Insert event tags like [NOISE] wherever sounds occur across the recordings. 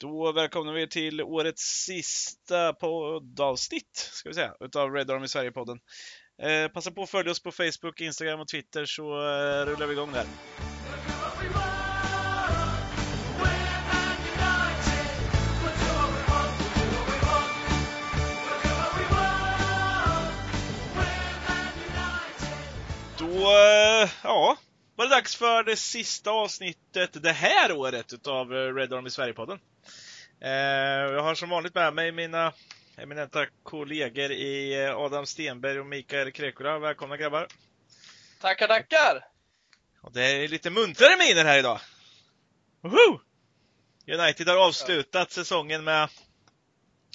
Då välkomnar vi till årets sista poddavsnitt, ska vi säga, utav Red Army Sverige-podden. Eh, passa på att följa oss på Facebook, Instagram och Twitter så eh, rullar vi igång där. Då, eh, ja, var det dags för det sista avsnittet det här året utav eh, Red Army Sverige-podden. Eh, jag har som vanligt med mig mina eminenta kollegor i eh, Adam Stenberg och Mikael Krekula. Välkomna grabbar! Tackar, tackar! Och det är lite muntrare miner här idag. Woho! United har avslutat säsongen med...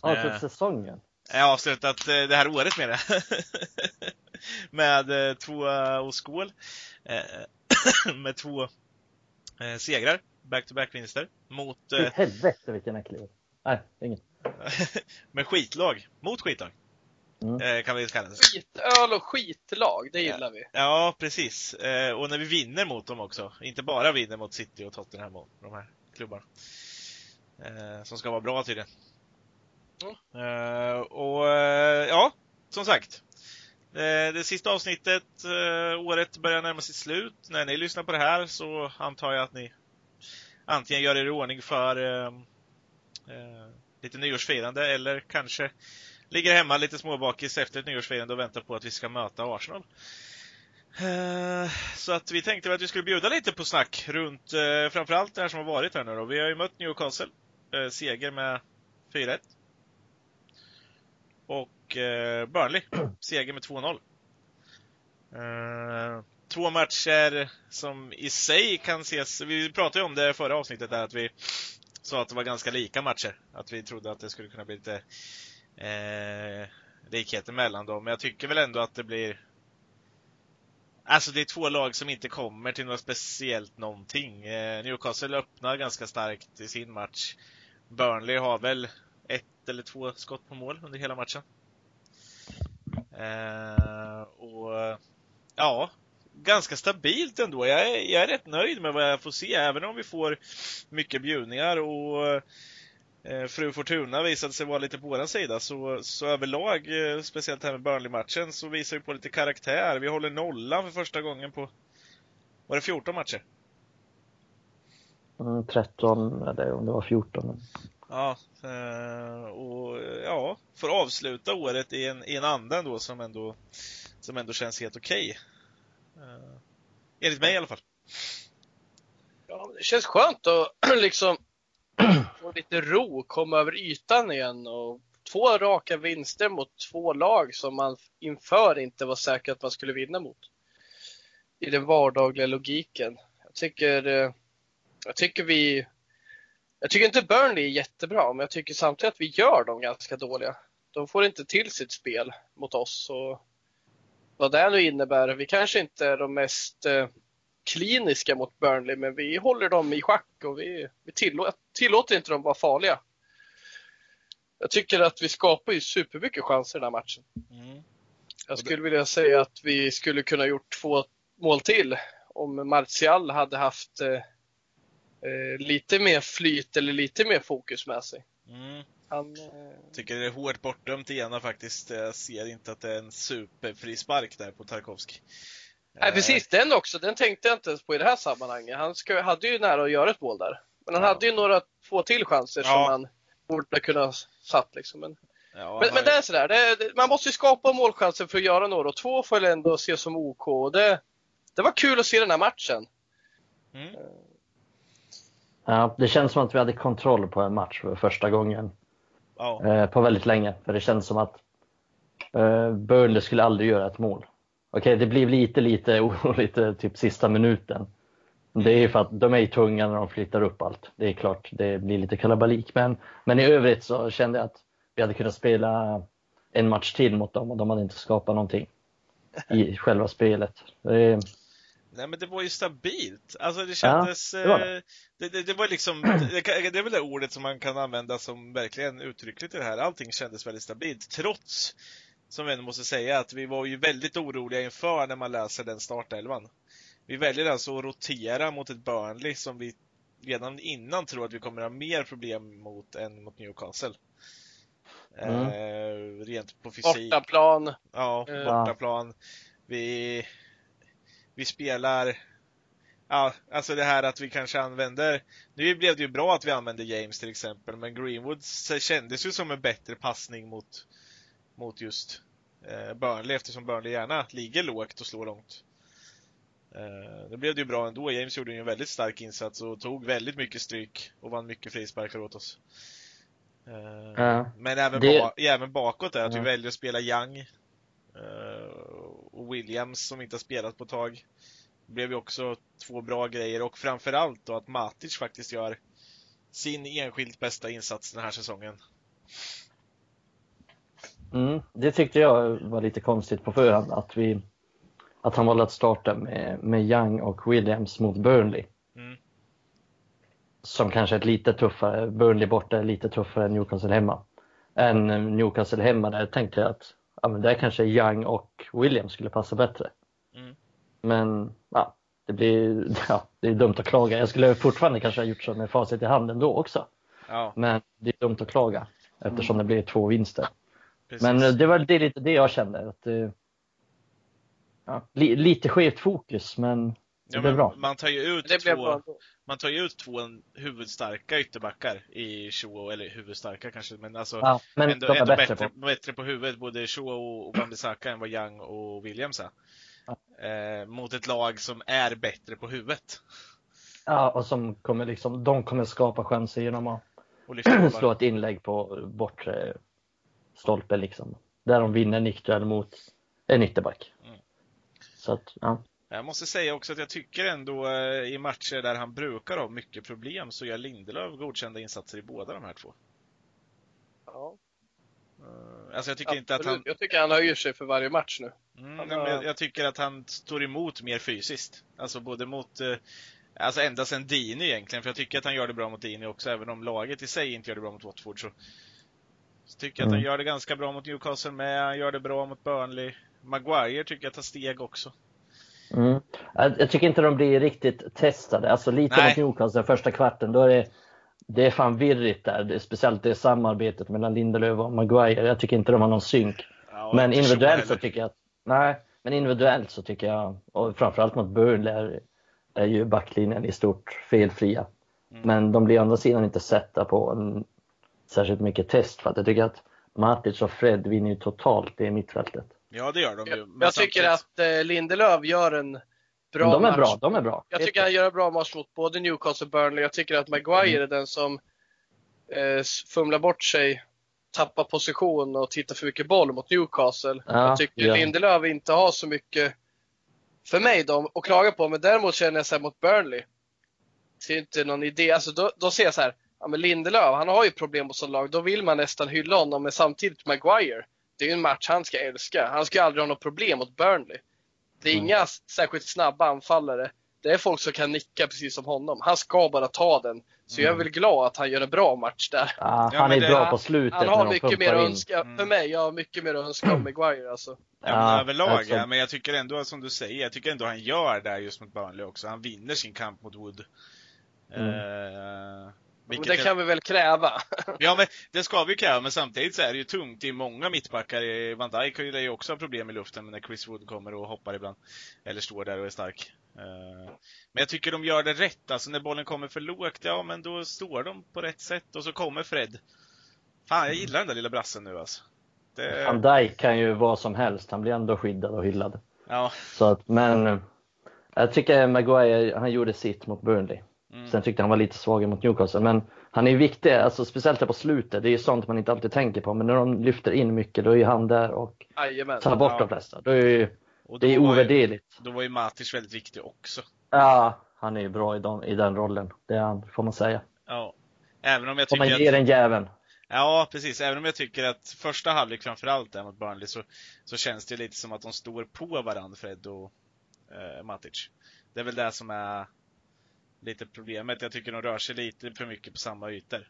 Avslutat Eh. säsongen? Ja, avslutat eh, det här året med det. [LAUGHS] med eh, två eh, och skål. Eh, [COUGHS] med två eh, segrar, back-to-back-vinster, mot eh, helvete vilken äcklig. Nej, inget. [LAUGHS] med skitlag, mot skitlag. Mm. Eh, kan vi kalla det. Skitöl och skitlag, det gillar vi. Ja, precis. Eh, och när vi vinner mot dem också. Inte bara vinner mot City och Tottenham och de här klubbarna. Eh, som ska vara bra tydligen. Eh, och eh, ja, som sagt. Det sista avsnittet, året börjar närma sig slut. När ni lyssnar på det här så antar jag att ni antingen gör er i ordning för eh, eh, lite nyårsfirande eller kanske ligger hemma lite småbakis efter ett nyårsfirande och väntar på att vi ska möta Arsenal. Eh, Så att vi tänkte att vi skulle bjuda lite på snack runt eh, framförallt det här som har varit här nu då. Vi har ju mött Newcastle. Eh, seger med 4-1. Och eh, Burnley. Seger med 2-0. Två matcher som i sig kan ses, vi pratade ju om det i förra avsnittet där att vi sa att det var ganska lika matcher. Att vi trodde att det skulle kunna bli lite eh, likheter mellan dem. Men jag tycker väl ändå att det blir Alltså det är två lag som inte kommer till något speciellt någonting. Eh, Newcastle öppnar ganska starkt i sin match. Burnley har väl ett eller två skott på mål under hela matchen. Eh, och ja, ganska stabilt ändå. Jag är, jag är rätt nöjd med vad jag får se, även om vi får mycket bjudningar och eh, Fru Fortuna visade sig vara lite på våran sida, så, så överlag, eh, speciellt här med Burnley-matchen, så visar vi på lite karaktär. Vi håller nollan för första gången på, var det 14 matcher? Mm, 13 eller om det var 14. Ja, eh, och ja, får avsluta året i en, i en anda ändå som ändå, som ändå känns helt okej. Uh, enligt mig i alla fall. Ja, det känns skönt att [CLEARS THROAT] liksom [CLEARS THROAT] få lite ro, komma över ytan igen och två raka vinster mot två lag som man inför inte var säker att man skulle vinna mot. I den vardagliga logiken. Jag tycker, eh, jag tycker vi jag tycker inte Burnley är jättebra, men jag tycker samtidigt att vi gör dem ganska dåliga. De får inte till sitt spel mot oss och vad det nu innebär. Vi kanske inte är de mest eh, kliniska mot Burnley, men vi håller dem i schack och vi, vi tillåter, tillåter inte dem vara farliga. Jag tycker att vi skapar ju supermycket chanser i den här matchen. Mm. Jag skulle vilja säga att vi skulle kunna gjort två mål till om Martial hade haft eh, eh, lite mer flyt eller lite mer fokus med sig. Mm. Han, eh, Tycker det är hårt bortdömt igen faktiskt. Jag ser inte att det är en superfri spark där på Tarkovsky. nej, Eh, precis, den också. Den tänkte jag inte ens på i det här sammanhanget. Han ska, hade ju nära att göra ett mål där. Men han Ja. hade ju några få till chanser Ja. som han borde kunna ha satt. Liksom. Men, Ja, men, men det är sådär, det, det, man måste ju skapa målchanser för att göra några och två får jag ändå se som OK. Det, det var kul att se den här matchen. Mm. Ja, det känns som att vi hade kontroll på en match för första gången Ja. eh, på väldigt länge. För det kändes som att eh, Burnley skulle aldrig göra ett mål. Okej, det blev lite, lite [LAUGHS] oroligt eh, typ sista minuten. Det är ju för att de är tunga när de flyttar upp allt. Det är klart, det blir lite kalabalik. Men, men i övrigt så kände jag att vi hade kunnat spela en match till mot dem och de hade inte skapat någonting i själva spelet. Det är, Nej men det var ju stabilt. Alltså det kändes... det var eh, det, det, det var liksom, det, det är väl det ordet som man kan använda som verkligen uttryckligt i det här. Allting kändes väldigt stabilt. Trots, som vi ändå måste säga, att vi var ju väldigt oroliga inför när man läser den startelvan. Vi väljer alltså att rotera mot ett Burnley som vi redan innan tror att vi kommer ha mer problem mot än mot Newcastle. Mm. Eh, rent på fysik. Bortaplan. Ja, bortaplan. Vi, vi spelar, ja, alltså det här att vi kanske använder, nu blev det ju bra att vi använde James till exempel, men Greenwood kändes ju som en bättre passning mot, mot just eh, Burnley eftersom Burnley gärna ligger lågt och slår långt. Eh, det blev det ju bra ändå. James gjorde ju en väldigt stark insats och tog väldigt mycket stryk och vann mycket frisparkar åt oss. Eh, Ja. Men även, Det- ba även bakåt där, att Ja. vi väljer att spela Young eh, och Williams som inte har spelat på ett tag. Det blev ju också två bra grejer och framförallt då att Matic faktiskt gör sin enskilt bästa insats den här säsongen. Mm, det tyckte jag var lite konstigt på förhand att, vi, att han valde att starta med, med Young och Williams mot Burnley. Mm. Som kanske är ett lite tuffare, Burnley borta är lite tuffare än Newcastle hemma. Än Newcastle hemma där tänkte jag att ja, men där kanske Young och Williams skulle passa bättre. Mm. Men ja, det blir [LAUGHS] ja, det är dumt att klaga. Jag skulle fortfarande kanske ha gjort så med facit i handen då också. Ja, Men det är dumt att klaga eftersom det blir två vinster. precis. Men eh, det var det, lite det jag kände. Att, eh, ja, li, lite skevt fokus, men ja, men bra. Man tar ju ut Det två, man tar ju ut två huvudstarka ytterbackar i Shaw, eller huvudstarka kanske, men alltså Ja, men ändå, de är ändå bättre, bättre, på. bättre på huvudet, både Shaw och, och Wan-Bissaka än vad Young och Williams är. Eh, mot ett lag som är bättre på huvudet. Ja, och som kommer liksom, de kommer skapa chanser genom att [CLEARS THROAT] slå ett inlägg på bortre stolpe liksom. Där de vinner nickduell mot en ytterback. Mm. Så att, ja. Jag måste säga också att jag tycker ändå eh, i matcher där han brukar ha mycket problem så gör Lindelöf godkända insatser i båda de här två. Ja, Eh, Alltså jag tycker inte att absolut. han... Jag tycker han höjer sig för varje match nu. Mm, Han nej, men har- jag, jag tycker att han står emot mer fysiskt. Alltså både mot... eh, Alltså ända sedan Dini egentligen, för jag tycker att han gör det bra mot Dini också, även om laget i sig inte gör det bra mot Watford så, så tycker jag att han Mm. gör det ganska bra mot Newcastle med, han gör det bra mot Burnley. Maguire tycker jag tar steg också. Mm. Jag, tycker inte de blir riktigt testade. Alltså lite Nej. mot Newcastle första kvarten, då är det, det är fan virrigt där. Det speciellt det samarbetet mellan Lindelöf och Maguire. Jag tycker inte de har någon synk. Ja, Men så individuellt så heller. tycker jag att, nej, men individuellt så tycker jag, och framförallt mot Burnley är, är ju backlinjen i stort felfria. Mm. Men de blir å andra sidan inte sätta på en, särskilt mycket test för att jag tycker att Matic och Fred vinner ju totalt i mittfältet. Ja, det gör de ju. Jag, men jag tycker samtidigt- att eh, Lindelöf gör en bra de är match. bra, de är bra. Jag tycker han gör en bra match mot både Newcastle och Burnley. Jag tycker att Maguire Mm. är den som eh, fumlar bort sig, tappar position och tittar för mycket boll mot Newcastle. Ja, jag tycker ja. Lindelöf inte har så mycket för mig då, att klaga på. Men däremot känner jag så här mot Burnley. Det är inte någon idé. Alltså då, då ser jag så här, ja men Lindelöf, han har ju problem på sådant lag. Då vill man nästan hylla honom. Men samtidigt Maguire, det är ju en match han ska älska. Han ska aldrig ha något problem mot Burnley. Det är Mm. inga särskilt snabba anfallare. Det är folk som kan nicka precis som honom. Han ska bara ta den. Så jag är Mm. väl glad att han gör en bra match där. Ja, Ja, han men är det- bra han- på slutet Han har mycket mer att önska, Mm. för mig, jag har mycket mer att önska om Maguire alltså. Ja, men Ja, överlag alltså- ja, men jag tycker ändå som du säger, jag tycker ändå han gör det just mot Burnley också. Han vinner sin kamp mot Wood. Mm. Och vilket det kan vi väl kräva. [LAUGHS] Ja men det ska vi kräva, men samtidigt så är det ju tungt. Det är många mittbackar. Eh, Van Dijk har ju också problem i luften när Chris Wood kommer och hoppar ibland. Eller står där och är stark. Eh, Men jag tycker de gör det rätt. Alltså när bollen kommer för lågt, ja men då står de på rätt sätt och så kommer Fred. Fan, jag gillar den där lilla brassen nu alltså. Det, Van Dijk kan ju vad som helst, han blir ändå skyddad och hyllad. ja. Så att, men eh, jag tycker Maguire, han gjorde sitt mot Burnley. Mm. Sen tyckte han var lite svagare mot Newcastle. Men han är viktig, alltså speciellt där på slutet. Det är ju sånt man inte alltid tänker på. Men när de lyfter in mycket, då är ju han där och Jajamän. tar bort Ja. de flesta. Då är ju, Och då det är ovärderligt. då var ju Matic väldigt viktig också. Ja, han är ju bra i, de, i den rollen. Det är han, får man säga. Ja. Även om jag Får man tycker ge att... den jäveln. Ja, precis. Även om jag tycker att första halvlek framförallt där mot Burnley så, så känns det lite som att de står på varandra, Fred och eh, Matic. Det är väl det som är lite problemet. Jag tycker de rör sig lite för mycket på samma ytor.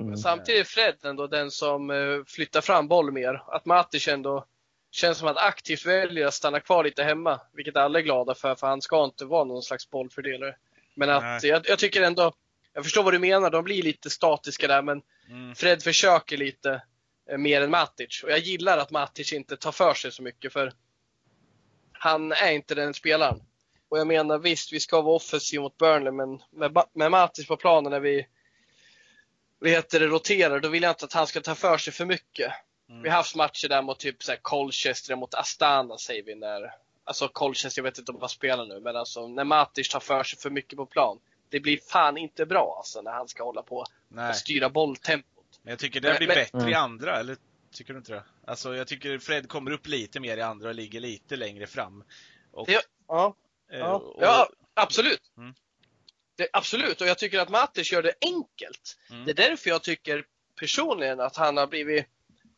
Mm. Samtidigt är Fred ändå den som eh, flyttar fram boll mer. Att Matic ändå känns som att aktivt väljer att stanna kvar lite hemma. Vilket alla är glada för, för han ska inte vara någon slags bollfördelare. Men att jag, jag tycker ändå, jag förstår vad du menar, de blir lite statiska där men Mm. Fred försöker lite eh, mer än Matic. Och jag gillar att Matic inte tar för sig så mycket för han är inte den spelaren. Och jag menar visst, vi ska vara offensiva mot Burnley men med, med Matic på planen när vi vad heter det, roterar, då vill jag inte att han ska ta för sig för mycket. Mm. Vi har haft matcher där mot typ så här Colchester mot Astana säger vi när, alltså Colchester, jag vet inte om vad spelar nu, men alltså när Matic tar för sig för mycket på plan. Det blir fan inte bra alltså när han ska hålla på Nej, och styra bolltempot. men jag tycker det blir men- bättre i Mm. andra, eller tycker du inte det? Alltså jag tycker Fred kommer upp lite mer i andra och ligger lite längre fram. Och, Det- Ja, ja, och- ja absolut. Mm. Det, absolut, och jag tycker att Matic gör det enkelt. Mm. Det är därför jag tycker personligen att han har blivit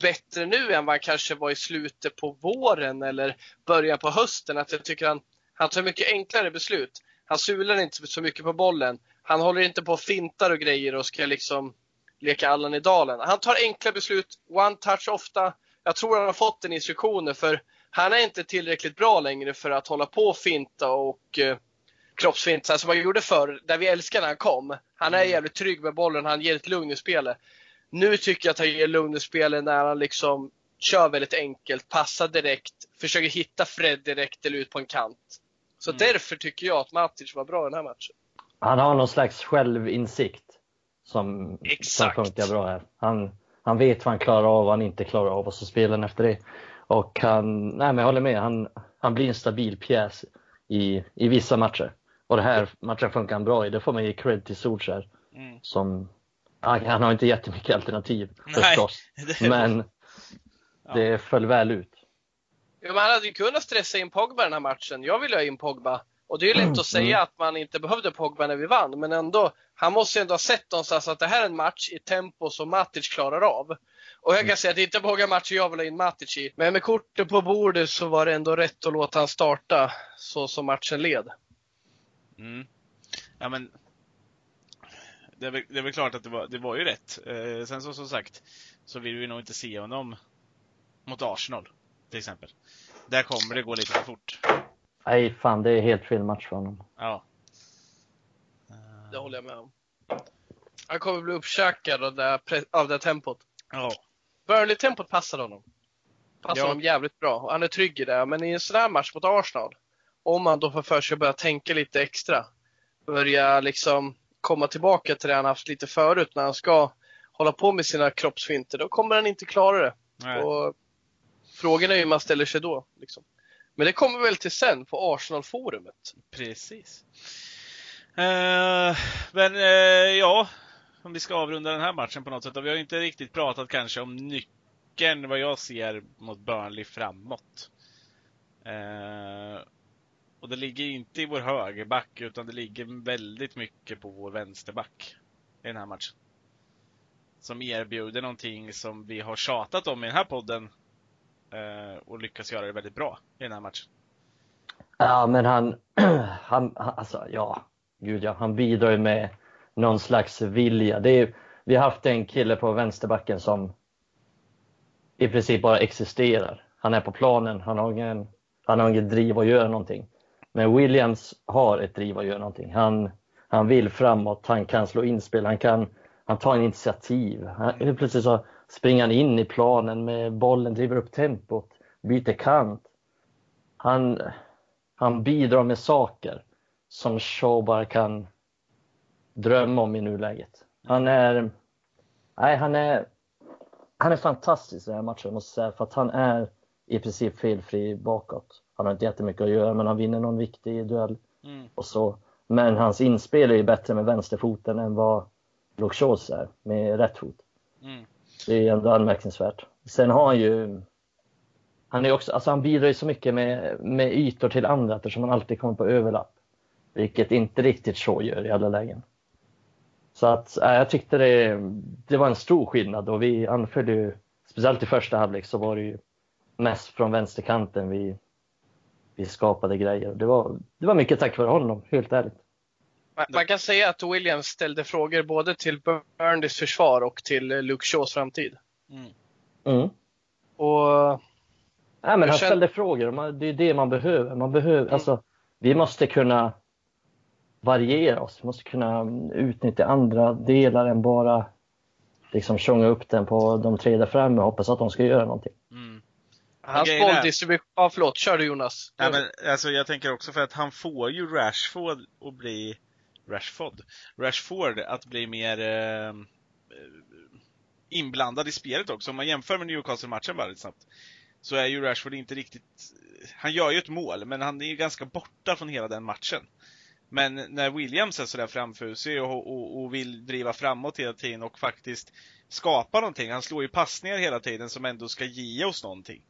bättre nu än vad han kanske var i slutet på våren eller början på hösten. Att jag tycker han, han tar mycket enklare beslut. Han sular inte så mycket på bollen. Han håller inte på och fintar och grejer och ska liksom leka Allan i dalen. Han tar enkla beslut, one touch ofta. Jag tror han har fått en instruktioner för han är inte tillräckligt bra längre för att hålla på och finta och eh, kroppsfinta som han gjorde förr, där vi älskade när han kom. Han är Mm. jävligt trygg med bollen, han ger ett lugn i spelet. Nu tycker jag att han ger lugn i spelet när han liksom kör väldigt enkelt, passar direkt, försöker hitta Fred direkt eller ut på en kant. Så Mm. därför tycker jag att Matic var bra i den här matchen. Han har någon slags självinsikt som, som Exakt. funkar bra här. Han, han vet vad han klarar av och vad han inte klarar av och så spelar han efter det. Och han, nej men jag håller med, han, han blir en stabil pjäs i, i vissa matcher. Och det här matchen funkar han bra i, det får man ge cred till Solskjaer Mm. som, han, har inte jättemycket alternativ Nej, förstås, [LAUGHS] det- men Ja. det föll väl ut. Ja, man hade ju kunnat stressa in Pogba den här matchen. Jag ville ha in Pogba. Och det är ju lätt att säga Mm. att man inte behövde Pogba när vi vann, men ändå, han måste ju ändå ha sett någonstans att det här är en match i tempo som Matic klarar av. Och jag kan säga att det är inte många matcher jag vill ha in Matic i, men med korten på bordet så var det ändå rätt att låta han starta så som matchen led. Mm. Ja men det är, väl, det är väl klart att det var, det var ju rätt. Eh, sen så som sagt så vill vi nog inte se honom mot Arsenal till exempel. Där kommer det gå lite för fort. Nej, fan det är helt fel match för honom. Ja. Det håller jag med om. Han kommer bli uppkäkad av det, här av det tempot. Ja. Burnley-tempot passar honom. Passar Ja. honom jävligt bra. Han är trygg i det. Men i en sån här match mot Arsenal, om man då får för sig att börja tänka lite extra, börja liksom komma tillbaka till det han haft lite förut när han ska hålla på med sina kroppsfinter, då kommer han inte klara det. Frågan är hur man ställer sig då. Liksom. Men det kommer väl till sen på Arsenal-forumet. Precis. Eh, men eh, ja, om vi ska avrunda den här matchen på något sätt. Och vi har ju inte riktigt pratat kanske om nyckeln, vad jag ser mot Burnley framåt. Eh, och det ligger inte i vår högerback, utan det ligger väldigt mycket på vår vänsterback i den här matchen. Som erbjuder någonting som vi har tjatat om i den här podden eh, och lyckas göra det väldigt bra i den här matchen. Ja, men han, [CLEARS THROAT] han, han alltså ja, gud ja, han bidrar ju med någon slags vilja. Det är, vi har haft en kille på vänsterbacken som i princip bara existerar. Han är på planen, han har ingen, han har ingen driv att göra någonting. Men Williams har ett driv att göra någonting. Han, han vill framåt, han kan slå inspel, han kan han tar en initiativ. Han, helt plötsligt så springer han in i planen med bollen, driver upp tempot, byter kant. Han, han bidrar med saker som Shaw bara kan drömma om i nuläget. Han är, nej, han är, han är fantastisk i den här matchen måste säga, för att han är i princip felfri bakåt. Han har inte jättemycket att göra, men han vinner någon viktig duell Mm. och så. Men hans inspel är ju bättre med vänsterfoten än vad Shaws är med rätt fot. Mm. Det är ändå anmärkningsvärt. Sen har han ju han, är också, alltså han bidrar ju så mycket med, med ytor till andra eftersom han alltid kommer på överlapp. Vilket inte riktigt Shaw gör i alla lägen. Så att, äh, jag tyckte det, det var en stor skillnad och vi anföll ju, speciellt i första halvlek så var det ju mest från vänsterkanten vi, vi skapade grejer. Det var, det var mycket tack vare honom, helt ärligt. Man, kan säga att Williams ställde frågor både till Burnleys försvar och till eh, Luke Shaws framtid. Mm. Mm. Och Nej, men han känner- ställde frågor. Det är det man behöver. Man behöver Mm. alltså, vi måste kunna variera oss. Vi måste kunna utnyttja andra delar än bara liksom tjonga upp den på de tre där framme och hoppas att de ska göra någonting. Mm. Hans bolldistribution, ja förlåt, kör du Jonas. Nej, men, alltså, jag tänker också för att han får ju Rashford att bli Rashford. Rashford att bli mer eh, eh, inblandad i spelet också. Om man jämför med Newcastle-matchen bara lite snabbt. Så är ju Rashford inte riktigt... Han gör ju ett mål, men han är ju ganska borta från hela den matchen. Men när Williams är sådär framfusig och, och, och vill driva framåt hela tiden och faktiskt skapa någonting. Han slår ju passningar hela tiden som ändå ska ge oss någonting.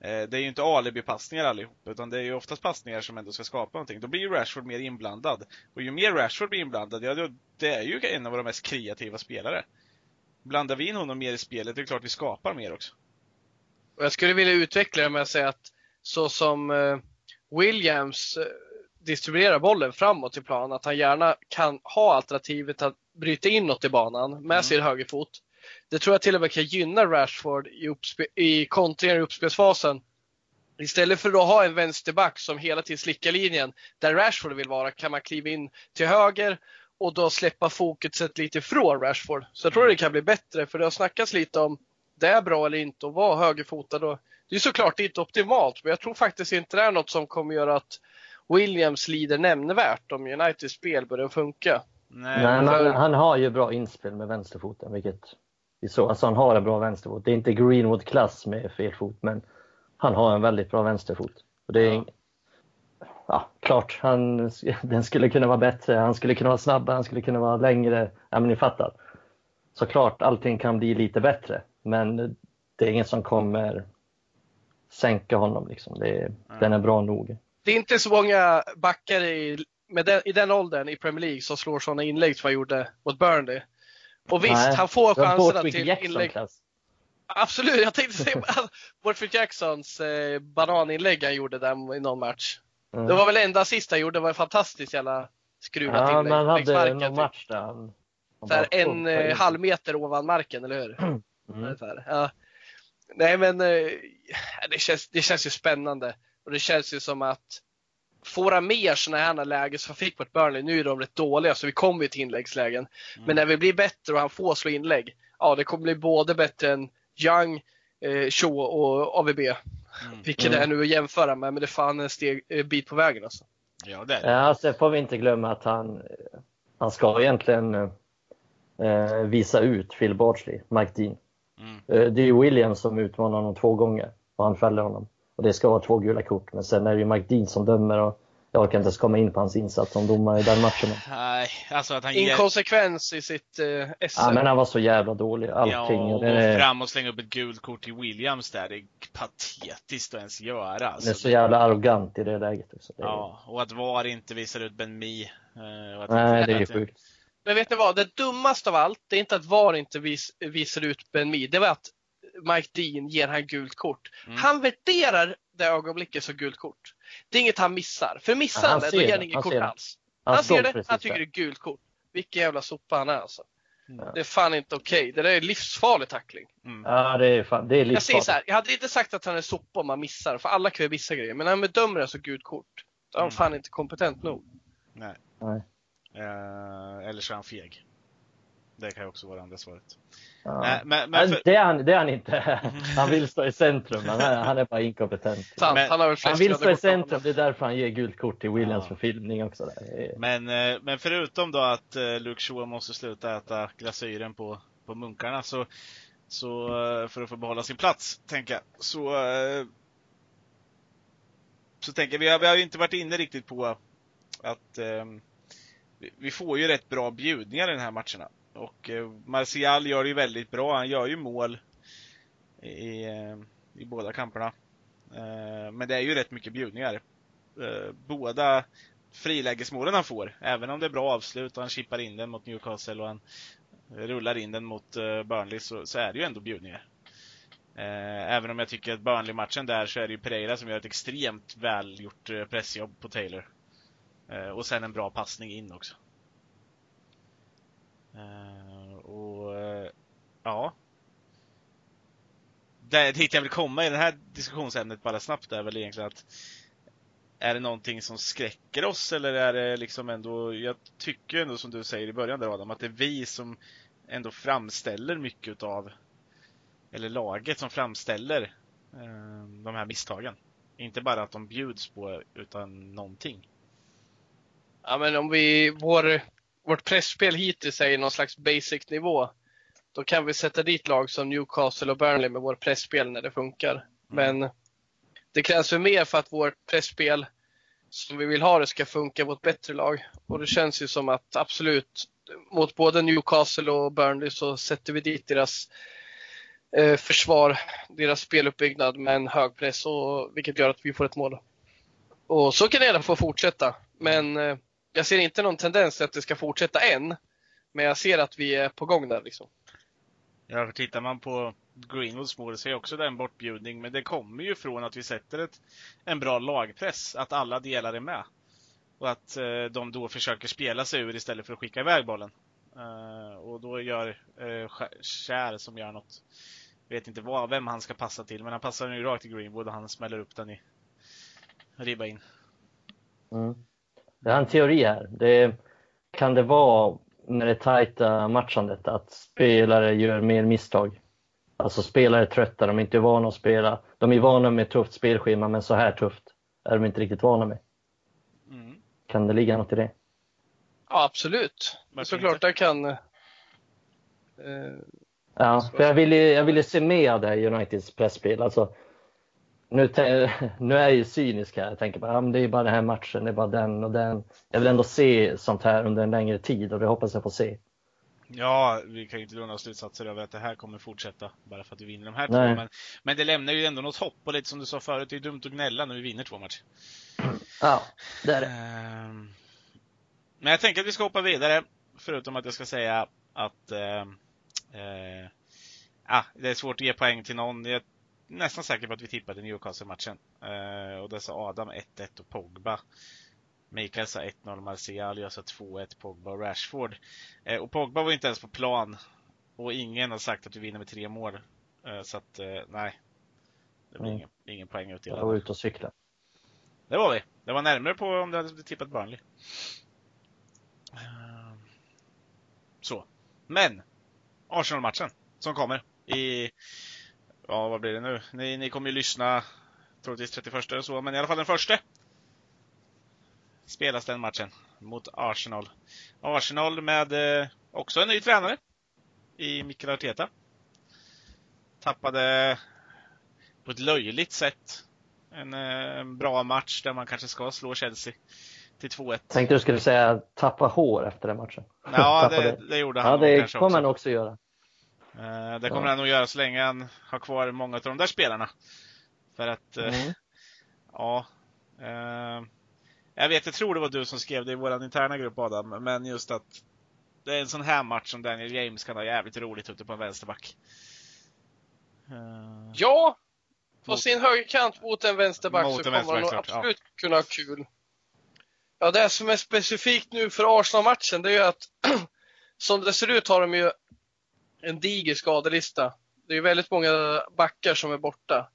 Eh, det är ju inte alibi-passningar allihop, utan det är ju oftast passningar som ändå ska skapa någonting. Då blir ju Rashford mer inblandad. Och ju mer Rashford blir inblandad, ja, då- det är ju en av våra mest kreativa spelare. Blandar vi in honom mer i spelet, det är klart vi skapar mer också. Och jag skulle vilja utveckla det med att säga att så som eh, Williams eh, distribuerar bollen framåt i plan, att han gärna kan ha alternativet att bryta inåt i banan med Mm. sin högerfot. Det tror jag till och med kan gynna Rashford i, uppspe- i kontringar i uppspelsfasen. Istället för att ha en vänsterback som hela tiden slickar linjen där Rashford vill vara kan man kliva in till höger och då släppa fokuset lite från Rashford. Så jag tror det kan bli bättre för det har snackats lite om det är bra eller inte att vara högerfotad. Och det är såklart inte optimalt men jag tror faktiskt inte det är något som kommer göra att Williams lider nämnvärt om Uniteds spel börjar funka. Nej, Nej, för- han, han har ju bra inspel med vänsterfoten, vilket vi såg. Alltså han har en bra vänsterfot. Det är inte Greenwood-klass med fel fot, men han har en väldigt bra vänsterfot. Och det är, Ja. ja. klart, han, [LAUGHS] den skulle kunna vara bättre. Han skulle kunna vara snabbare, han skulle kunna vara längre. Ja, men ni fattar. Såklart, allting kan bli lite bättre, men det är inget som kommer sänka honom. Liksom. Det är, Den är bra nog. Det är inte så många backar i, den, i den åldern i Premier League som slår sådana inlägg som han gjorde mot Burnley. Och visst, Nej, han får chanserna till Jackson inlägg. klass. Absolut, jag tänkte säga [LAUGHS] Bortford Jacksons eh, bananinlägg han gjorde där i någon match. Mm. Det var väl enda assist han gjorde, det var en fantastisk jävla skruvat Ja, inlägg. han hade marken, någon typ. match där han... han Så en eh, halv meter ovan marken, eller hur? Mm. Ja. Nej men eh, det, känns, det känns ju spännande. Och det känns ju som att får han mer sådana här lägen som han fick mot Burnley, nu är de rätt dåliga så vi kommer ju till inläggslägen. Mm. Men när vi blir bättre och han får slå inlägg, ja det kommer bli både bättre än Young, eh, Shaw och AVB. Mm. Vilket Mm. det är nu att jämföra med, men det är fan en steg, eh, bit på vägen alltså. Ja, det är det. Ja, sen får vi inte glömma att han, han ska egentligen eh, visa ut Phil Bardsley, Mike Dean. Mm. Eh, det är ju Williams som utmanar honom två gånger och han fäller honom. Och det ska vara två gula kort, men sen är det ju Mike Dean som dömer och jag orkar inte ens komma in på hans insats som domare i den matchen. Nej, alltså att han ger... Inkonsekvens i sitt eh, SM. Ja, men han var så jävla dålig, allting. Ja, och det, är, fram och slänga upp ett gult kort till Williams där. Det är patetiskt att ens göra. det är Alltså. så jävla arrogant i det läget. Också. Ja, och att VAR inte visar ut Ben Mi. eh, och Nej, det är ju sjukt. Men vet ni vad? Det dummaste av allt, det är inte att VAR inte vis, visar ut Ben Mee. Det var att Mike Dean ger han gult kort. Mm. Han värderar det ögonblicket som gult kort. Det är inget han missar. För missar Ja, han han det, då ger han inget Han kort ser det. alls. Han, Han ser det, han tycker det är gult kort. Vilken jävla sopa han är alltså. Ja. Det är fan inte okej. Det där är livsfarlig tackling. Mm. Ja, det är, fan, det är Jag säger livsfarligt. så här, jag hade inte sagt att han är sopa om man missar, för alla kan ju missa grejer. Men när han bedömer det som gult kort, då är han Mm. fan inte kompetent nog. Nej. Nej. Eh, eller så är han feg. Det kan ju också vara andra svaret. Ja. Nej, men, men för, det, är han, det är han inte. [LAUGHS] Han vill stå i centrum, men han är, han är bara inkompetent. Sant, Men- han Han vill stå i centrum, det är därför han ger gult kort till Williams Ja. för filmning också. Där. Men, eh, men förutom då att eh, Luke Shaw måste sluta äta glasyren på, på munkarna så, så eh, för att få behålla sin plats, tänker jag, så så tänker jag, vi har, vi har ju inte varit inne riktigt på att eh, vi, vi får ju rätt bra bjudningar i de här matcherna. Och eh, Martial gör det ju väldigt bra, han gör ju mål i, eh, i båda kamperna. Eh, men det är ju rätt mycket bjudningar. Båda frilägesmålen han får, även om det är bra avslut och han chippar in den mot Newcastle och han rullar in den mot Burnley så, så är det ju ändå bjudningar. Även om jag tycker att Burnley-matchen där så är det ju Pereira som gör ett extremt välgjort pressjobb på Taylor. Och sen en bra passning in också. Eh, och eh, ja. Det, dit jag vill komma i det här diskussionsämnet bara snabbt är väl egentligen att är det någonting som skräcker oss eller är det liksom ändå, jag tycker ändå som du säger i början där Adam, att det är vi som ändå framställer mycket utav, eller laget som framställer eh, de här misstagen. Inte bara att de bjuds på utan någonting. Ja men om vi, vår, vårt pressspel hittills är i någon slags basic nivå. Då kan vi sätta dit lag som Newcastle och Burnley med vårt pressspel när det funkar. Mm. Men det krävs för mer för att vårt pressspel som vi vill ha det ska funka mot bättre lag. Och det känns ju som att absolut mot både Newcastle och Burnley så sätter vi dit deras eh, försvar, deras speluppbyggnad med en hög press och, vilket gör att vi får ett mål. Och så kan det gärna få fortsätta. Men eh, jag ser inte någon tendens till att det ska fortsätta än. Men jag ser att vi är på gång där liksom. Ja, för tittar man på Greenwoods mål så är också det en bortbjudning. Men det kommer ju från att vi sätter ett, en bra lagpress. Att alla delar är med. Och att eh, de då försöker spela sig ur istället för att skicka iväg bollen. Uh, och då gör uh, Kär som gör något. Vet inte vad, vem han ska passa till, men han passar den ju rakt till Greenwood och han smäller upp den i ribba in. Mm. Jag har en teori här. Det, kan det vara med det tajta matchandet att spelare gör mer misstag? Alltså spelare är trötta, de är inte vana att spela. De är vana med tufft spelschema, men så här tufft är de inte riktigt vana med. Mm. Kan det ligga något i det? Ja, absolut. Såklart, det kan... Eh, ja, för jag ville, jag ville se mer av det här Uniteds pressspel. Alltså, nu, [LAUGHS] nu är jag ju cynisk här. Jag tänker bara, ja, det är bara den här matchen, det är bara den och den. Jag vill ändå se sånt här under en längre tid och det hoppas jag få se. Ja, vi kan ju inte dra några slutsatser över att det här kommer fortsätta bara för att vi vinner de här två. Men, men det lämnar ju ändå något hopp och lite som du sa förut, det är dumt att gnälla när vi vinner två matcher. [CLEARS THROAT] Ja, det är det. Ehm, men jag tänker att vi ska hoppa vidare, förutom att jag ska säga att eh, eh, ah, det är svårt att ge poäng till någon. Jag nästan säker på att vi tippade Newcastle-matchen. Eh, och det sa Adam 1-1 och Pogba. Mikael sa 1-0 Martial, jag sa 2-1 Pogba och Rashford. Eh, och Pogba var inte ens på plan. Och ingen har sagt att vi vinner med tre mål. Eh, så att, nej. Det blir mm. ingen, ingen poäng utdelad. Jag var ute och cykla. Det var vi. Det var närmare på om du hade tippat Burnley. Så. Men! Arsenal-matchen som kommer i, ja vad blir det nu? Ni, ni kommer ju lyssna troligtvis 31 eller så, men i alla fall den första. Spelas den matchen mot Arsenal. Arsenal med eh, också en ny tränare i Mikael Arteta. Tappade på ett löjligt sätt en, en eh, bra match där man kanske ska slå Chelsea till 2-1. Tänkte du skulle säga tappa hår efter den matchen. Ja, [LAUGHS] det, det, gjorde han Ja, det kommer han också göra. Uh, det kommer ja. han nog göra så länge han har kvar många av de där spelarna. För att, uh, mm. [LAUGHS] ja. Uh, jag vet, jag tror det var du som skrev det i vår interna grupp Adam, men just att det är en sån här match som Daniel James kan ha jävligt roligt ute på en vänsterback. Ja, på sin högerkant mot en vänsterback mot så kommer han nog absolut ja. kunna ha kul. Ja, det som är specifikt nu för Arsenal-matchen, det är ju att [CLEARS THROAT] som det ser ut har de ju en diger skadelista. Det är väldigt många backar som är borta.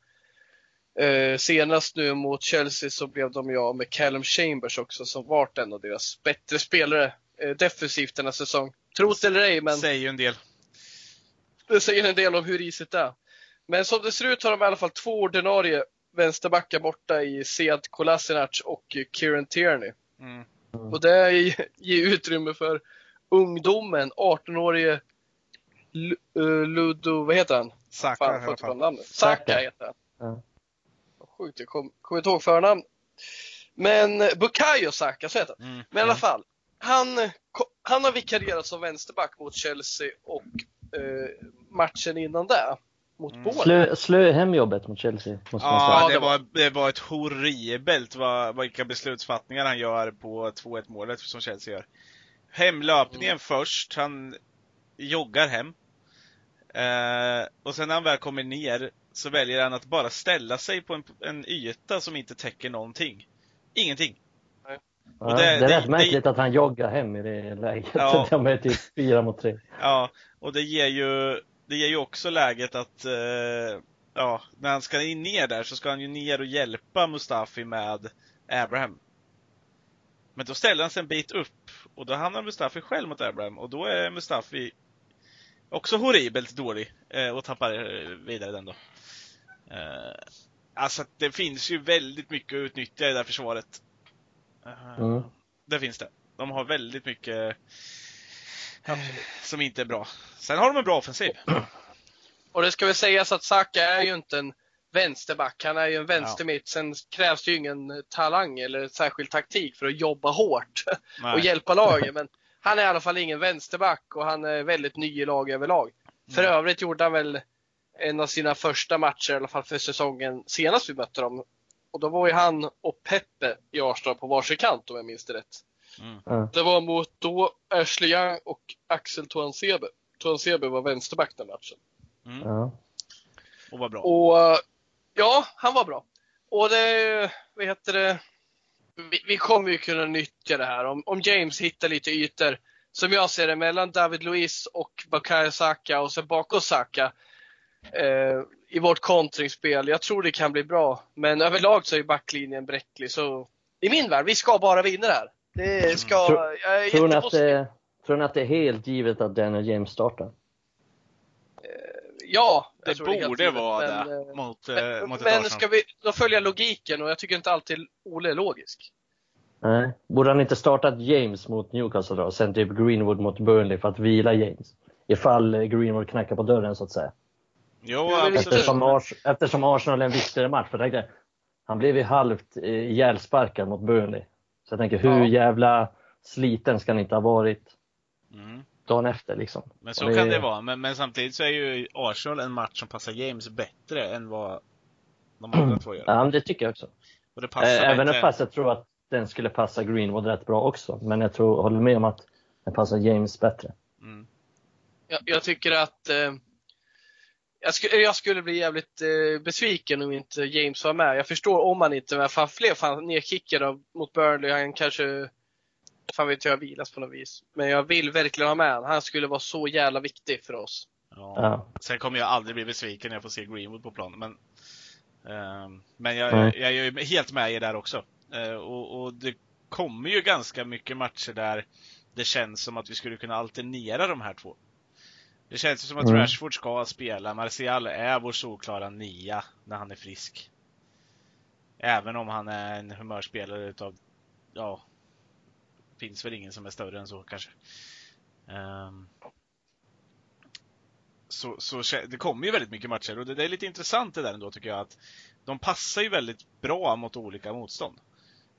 Eh, senast nu mot Chelsea så blev de ju av med Callum Chambers också som varit en av deras bättre spelare eh, defensivt denna säsong. Tro det eller ej, men... Säger ju en del. Det säger en del om hur risigt det är. Men som det ser ut har de i alla fall två ordinarie vänsterbackar borta i Sead Kolasinac och Kieran Tierney. Mm. Och det ger utrymme för ungdomen, 18-årige uh, Ludo, vad heter han? Saka Fan, i alla fall. Saka heter han. Ja. Sjukt, jag kommer kom inte ihåg förnamn. Men eh, Bukayo Saka, så heter han. Mm. Men i alla fall. Han, han har vikarierat som vänsterback mot Chelsea och eh, matchen innan det mot mm. Slö, slö hem jobbet mot Chelsea. Måste ja, det var, det var ett horribelt vad, vilka beslutsfattningar han gör på 2-1 målet som Chelsea gör. Hemlöpningen mm. först, han joggar hem. Eh, och sen när han väl kommer ner så väljer han att bara ställa sig på en, en yta som inte täcker någonting. Ingenting. Ja, det, det, är rätt det, märkligt det, att han joggar hem i det läget. Ja. [LAUGHS] De är typ fyra mot tre. Ja, och det ger ju, det ger ju också läget att, eh, ja, när han ska in ner där så ska han ju ner och hjälpa Mustafi med Abraham. Men då ställer han sig en bit upp och då hamnar Mustafi själv mot Abraham och då är Mustafi också horribelt dålig eh, och tappar eh, vidare den då. Eh, alltså det finns ju väldigt mycket att utnyttja i det här försvaret. Eh, Mm. Det finns det. De har väldigt mycket eh, som inte är bra. Sen har de en bra offensiv. Och det ska väl sägas att Saka är ju inte en vänsterback. Han är ju en vänstermitt. Sen krävs det ju ingen talang eller särskild taktik för att jobba hårt och Nej. hjälpa laget. Men han är i alla fall ingen vänsterback och han är väldigt ny i lag överlag. För Mm. övrigt gjorde han väl en av sina första matcher, i alla fall för säsongen senast vi mötte dem. Och då var ju han och Peppe i Arsenal på varsin kant om jag minns det rätt. Mm. Det var mot då Ashley Young och Axel Tuansebe. Tuansebe var vänsterback den matchen. Mm. Ja. Och vad bra. Och ja, han var bra. Och det, vad heter det, vi, vi kommer ju kunna nyttja det här. Om, om James hittar lite ytor, som jag ser det, mellan David Luiz och Bakayo Saka och sen bakom Saka eh, i vårt kontringsspel. Jag tror det kan bli bra. Men överlag så är backlinjen bräcklig. Så i min värld, vi ska bara vinna det här. Det ska, Tror- jag är Tror, ni att det, tror ni att det är helt givet att Daniel James startar? Ja, Det helt borde givet, vara men, det eh, mot, eh, Men, mot men ska vi då följa logiken och jag tycker inte alltid Ole är logisk. Nej. Borde han inte startat James mot Newcastle då? och Sen typ Greenwood mot Burnley för att vila James? Ifall Greenwood knackar på dörren så att säga. Jo. Eftersom, Ars eftersom Arsenal är en viktigare match. För tänkte, han blev ju halvt eh, ihjälsparkad mot Burnley. Så jag tänker, hur Ja. jävla sliten ska han inte ha varit Mm. Dagen efter liksom? Men så Och kan det vara. Men, men samtidigt så är ju Arsenal en match som passar James bättre än vad de andra två gör. [CLEARS THROAT] Ja, det tycker jag också. Och det passar Eh, Även bättre. fast jag tror att den skulle passa Greenwood rätt bra också. Men jag tror, håller med om att den passar James bättre. Mm. Jag, jag tycker att eh, jag, skulle, jag skulle bli jävligt eh, besviken om inte James var med. Jag förstår om han inte var fan fler fan nedkickade mot Burnley. Han kanske, fan vet jag, vilas på något vis. Men jag vill verkligen ha med honom. Han skulle vara så jävla viktig för oss. Ja. Ja. Sen kommer jag aldrig bli besviken när jag får se Greenwood på plan. Men, ehm, men jag, Nej. jag är ju helt med er där också. Eh, och, och det kommer ju ganska mycket matcher där det känns som att vi skulle kunna alternera de här två. Det känns som att Mm. Rashford ska spela. Martial är vår solklara nia när han är frisk. Även om han är en humörspelare utav, ja, finns väl ingen som är större än så kanske. Ehm, så, så det kommer ju väldigt mycket matcher och det, det är lite intressant det där ändå tycker jag att de passar ju väldigt bra mot olika motstånd.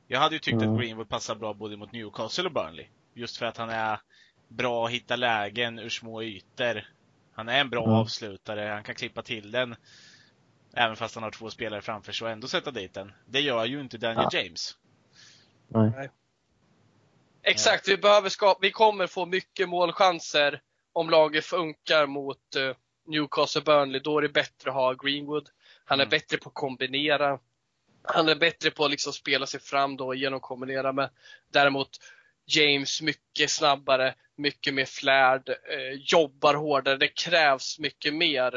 Jag hade ju tyckt Mm. att Greenwood passar bra både mot Newcastle och Burnley. Just för att han är bra att hitta lägen ur små ytor. Han är en bra Mm. avslutare, han kan klippa till den. Även fast han har två spelare framför sig och ändå sätta dit den. Det gör ju inte Daniel James. Nej. Exakt, vi, behöver skapa, vi kommer få mycket målchanser om laget funkar mot eh, Newcastle Burnley. Då är det bättre att ha Greenwood. Han är Mm. bättre på att kombinera. Han är bättre på att liksom spela sig fram då genom att kombinera med. Däremot James mycket snabbare, mycket mer flärd, eh, jobbar hårdare. Det krävs mycket mer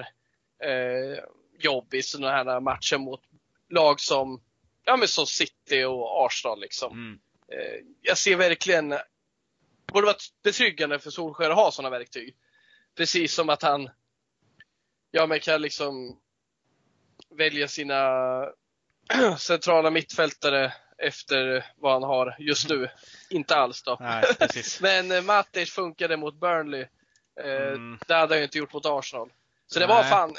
eh, jobb i sådana här matcher mot lag som, ja, men som City och Arsenal. Liksom. Mm. Eh, jag ser verkligen, det borde vara betryggande för Solskjaer att ha sådana verktyg. Precis som att han, ja men kan liksom välja sina [CLEARS THROAT] centrala mittfältare efter vad han har just nu. Inte alls då. Nej. [LAUGHS] Men eh, Matic funkade mot Burnley. Eh, Mm. Det hade han ju inte gjort mot Arsenal. Så det var fan,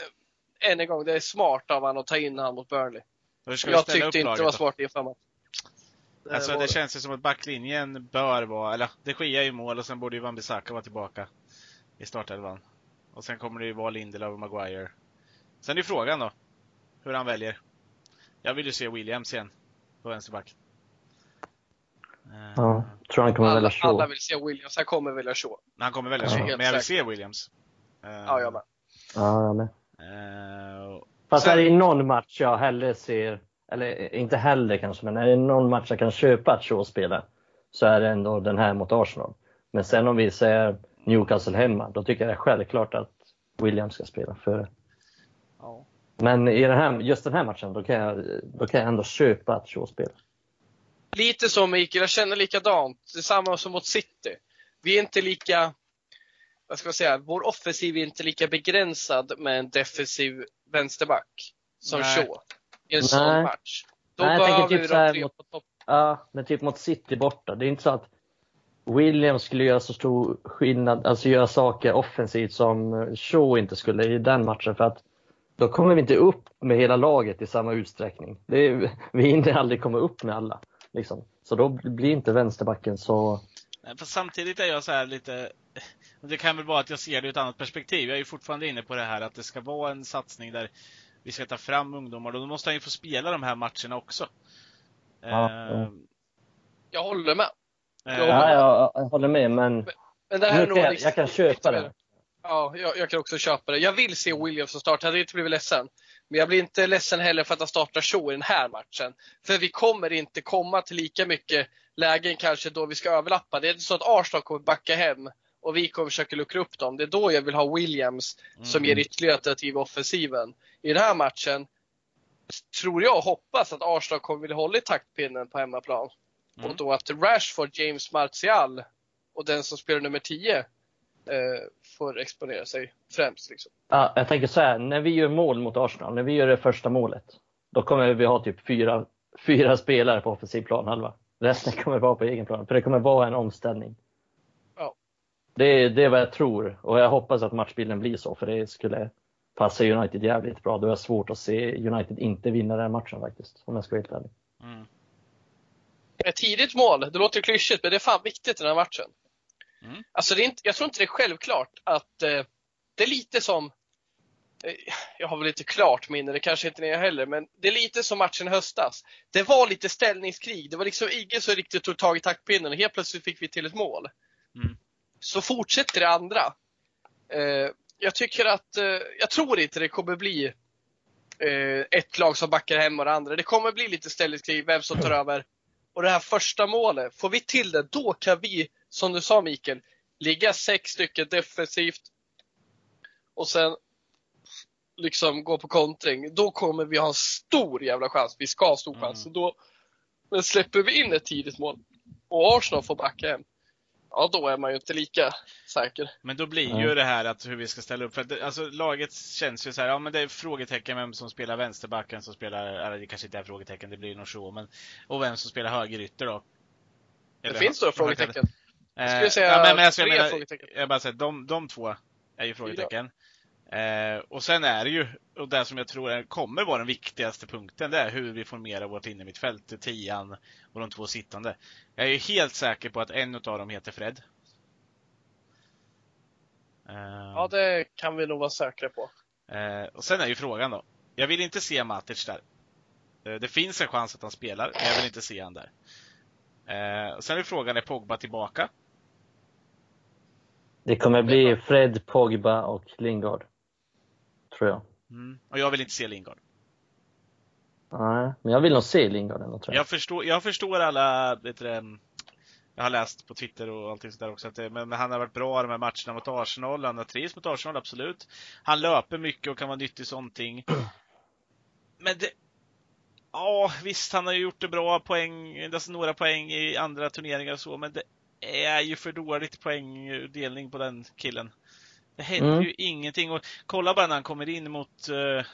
än en gång, det är smart av han att ta in han mot Burnley. Jag tyckte inte det var smart inför matchen. Alltså var det känns ju som att backlinjen bör vara, eller det sker i mål och sen borde ju Van Bissaka vara tillbaka i startelvan. Och sen kommer det ju vara Lindelöf och Maguire. Sen är ju frågan då, hur han väljer. Jag vill ju se Williams igen på vänsterback. Eh, Ja. Tror han kommer alla, välja alla Shaw. vill se Williams, han kommer välja Shaw. Men han kommer välja Ja. så, men jag vill se Williams. Eh, Ja, jag med. Ja, jag med. eh, Fast Sen- är det någon match jag hellre ser, eller inte hellre kanske, men är det någon match jag kan köpa att Shaw spelar så är det ändå den här mot Arsenal. Men sen om vi säger Newcastle hemma, då tycker jag det är självklart att Williams ska spela före. ja. Men i den här, just den här matchen, då kan jag, då kan jag ändå köpa att Shaw spelar. lite som Mikael, jag känner likadant. Det är samma som mot City. Vi är inte lika, vad ska man säga, vår offensiv är inte lika begränsad med en defensiv vänsterback som Nej. Shaw i en sån match. Då Nej, behöver typ vi de tre mot- på topp. Ja, men typ mot City borta. Det är inte så att Williams skulle göra så stor skillnad, alltså göra saker offensivt som Shaw inte skulle i den matchen för att då kommer vi inte upp med hela laget i samma utsträckning. Är, vi hinner aldrig komma upp med alla. Liksom. Så då blir inte vänsterbacken så... Nej, Fast samtidigt är jag så här lite... Det kan väl vara att jag ser det ur ett annat perspektiv. Jag är ju fortfarande inne på det här att det ska vara en satsning där vi ska ta fram ungdomar. Och då måste han ju få spela de här matcherna också. Ja, Eh, Jag håller med. eh, Ja, Ja, jag, jag håller med, men Men det här är nu jag, liksom jag kan köpa det. Ja, jag, jag kan också köpa det. Jag vill se Williams som start. Jag hade inte blivit ledsen. Men jag blir inte ledsen heller för att han startar Shaw i den här matchen. För vi kommer inte komma till lika mycket lägen kanske då vi ska överlappa. Det är inte så att Arsenal kommer backa hem och vi kommer försöka luckra upp dem. Det är då jag vill ha Williams som Mm. ger ytterligare alternativ i offensiven. I den här matchen tror jag och hoppas att Arsenal kommer vilja hålla i taktpinnen på hemmaplan. Mm. Och då att Rashford, James Martial och den som spelar nummer 10 eh, får exponera sig främst. Liksom. Ja, jag tänker så här, när vi gör mål mot Arsenal, när vi gör det första målet, då kommer vi ha typ fyra, fyra spelare på offensiv planhalva. Resten kommer vara på egen plan, för det kommer vara en omställning. Ja. Det, det är vad jag tror och jag hoppas att matchbilden blir så, för det skulle passa United jävligt bra. Då är det svårt att se United inte vinna den här matchen faktiskt, om jag ska vara helt ärlig. Mm. Ett tidigt mål, det låter klyschigt, men det är fan viktigt i den här matchen. Mm. Alltså det är inte, jag tror inte det är självklart att eh, det är lite som, eh, jag har väl inte klart minne, det kanske inte ni heller, men det är lite som matchen i höstas. Det var lite ställningskrig. Det var liksom ingen som riktigt tog tag i taktpinnen och helt plötsligt fick vi till ett mål. Mm. Så fortsätter det andra. Eh, jag tycker att, eh, jag tror inte det kommer bli eh, ett lag som backar hem och det andra. Det kommer bli lite ställningskrig, vem som tar över. Och det här första målet, får vi till det, då kan vi, som du sa Mikael, ligga sex stycken defensivt och sen liksom gå på kontring. Då kommer vi ha en stor jävla chans. Vi ska ha stor Mm. chans. Så då, men släpper vi in ett tidigt mål och Arsenal får backa hem, ja då är man ju inte lika säker. Men då blir Ja. ju det här att hur vi ska ställa upp. För att det, alltså, laget känns ju så här, ja men det är frågetecken vem som spelar vänsterbacken som spelar, eller det kanske inte är frågetecken, det blir nog så, men och vem som spelar högerytter då. Det Eller- finns några frågetecken. Eh, skulle säga ja, men, men alltså, jag menar, frågetecken. jag bara säger, de, de två är ju frågetecken. Eh, och sen är det ju, och det som jag tror kommer vara den viktigaste punkten, det är hur vi formerar vårt innermittfält, tian och de två sittande. Jag är ju helt säker på att en av dem heter Fred. Eh, Ja, det kan vi nog vara säkra på. Eh, och sen är ju frågan då. Jag vill inte se Matic där. Eh, det finns en chans att han spelar, men jag vill inte se han där. Eh, och sen är frågan, är Pogba tillbaka? Det kommer bli Fred, Pogba och Lingard. Tror jag. Mm. Och jag vill inte se Lingard. Nej, men jag vill nog se Lingard ändå tror jag. Jag förstår, jag förstår alla, vet du, jag har läst på Twitter och allting sådär också, att det, men, men han har varit bra de här matcherna mot Arsenal, han har trivts mot Arsenal, absolut. Han löper mycket och kan vara nyttig i sånting. [CLEARS THROAT] Men det, ja visst, han har ju gjort det bra poäng, alltså några poäng i andra turneringar och så, men det är ju för dåligt poängdelning på den killen. Det händer Mm. ju ingenting och kolla bara när han kommer in mot eh,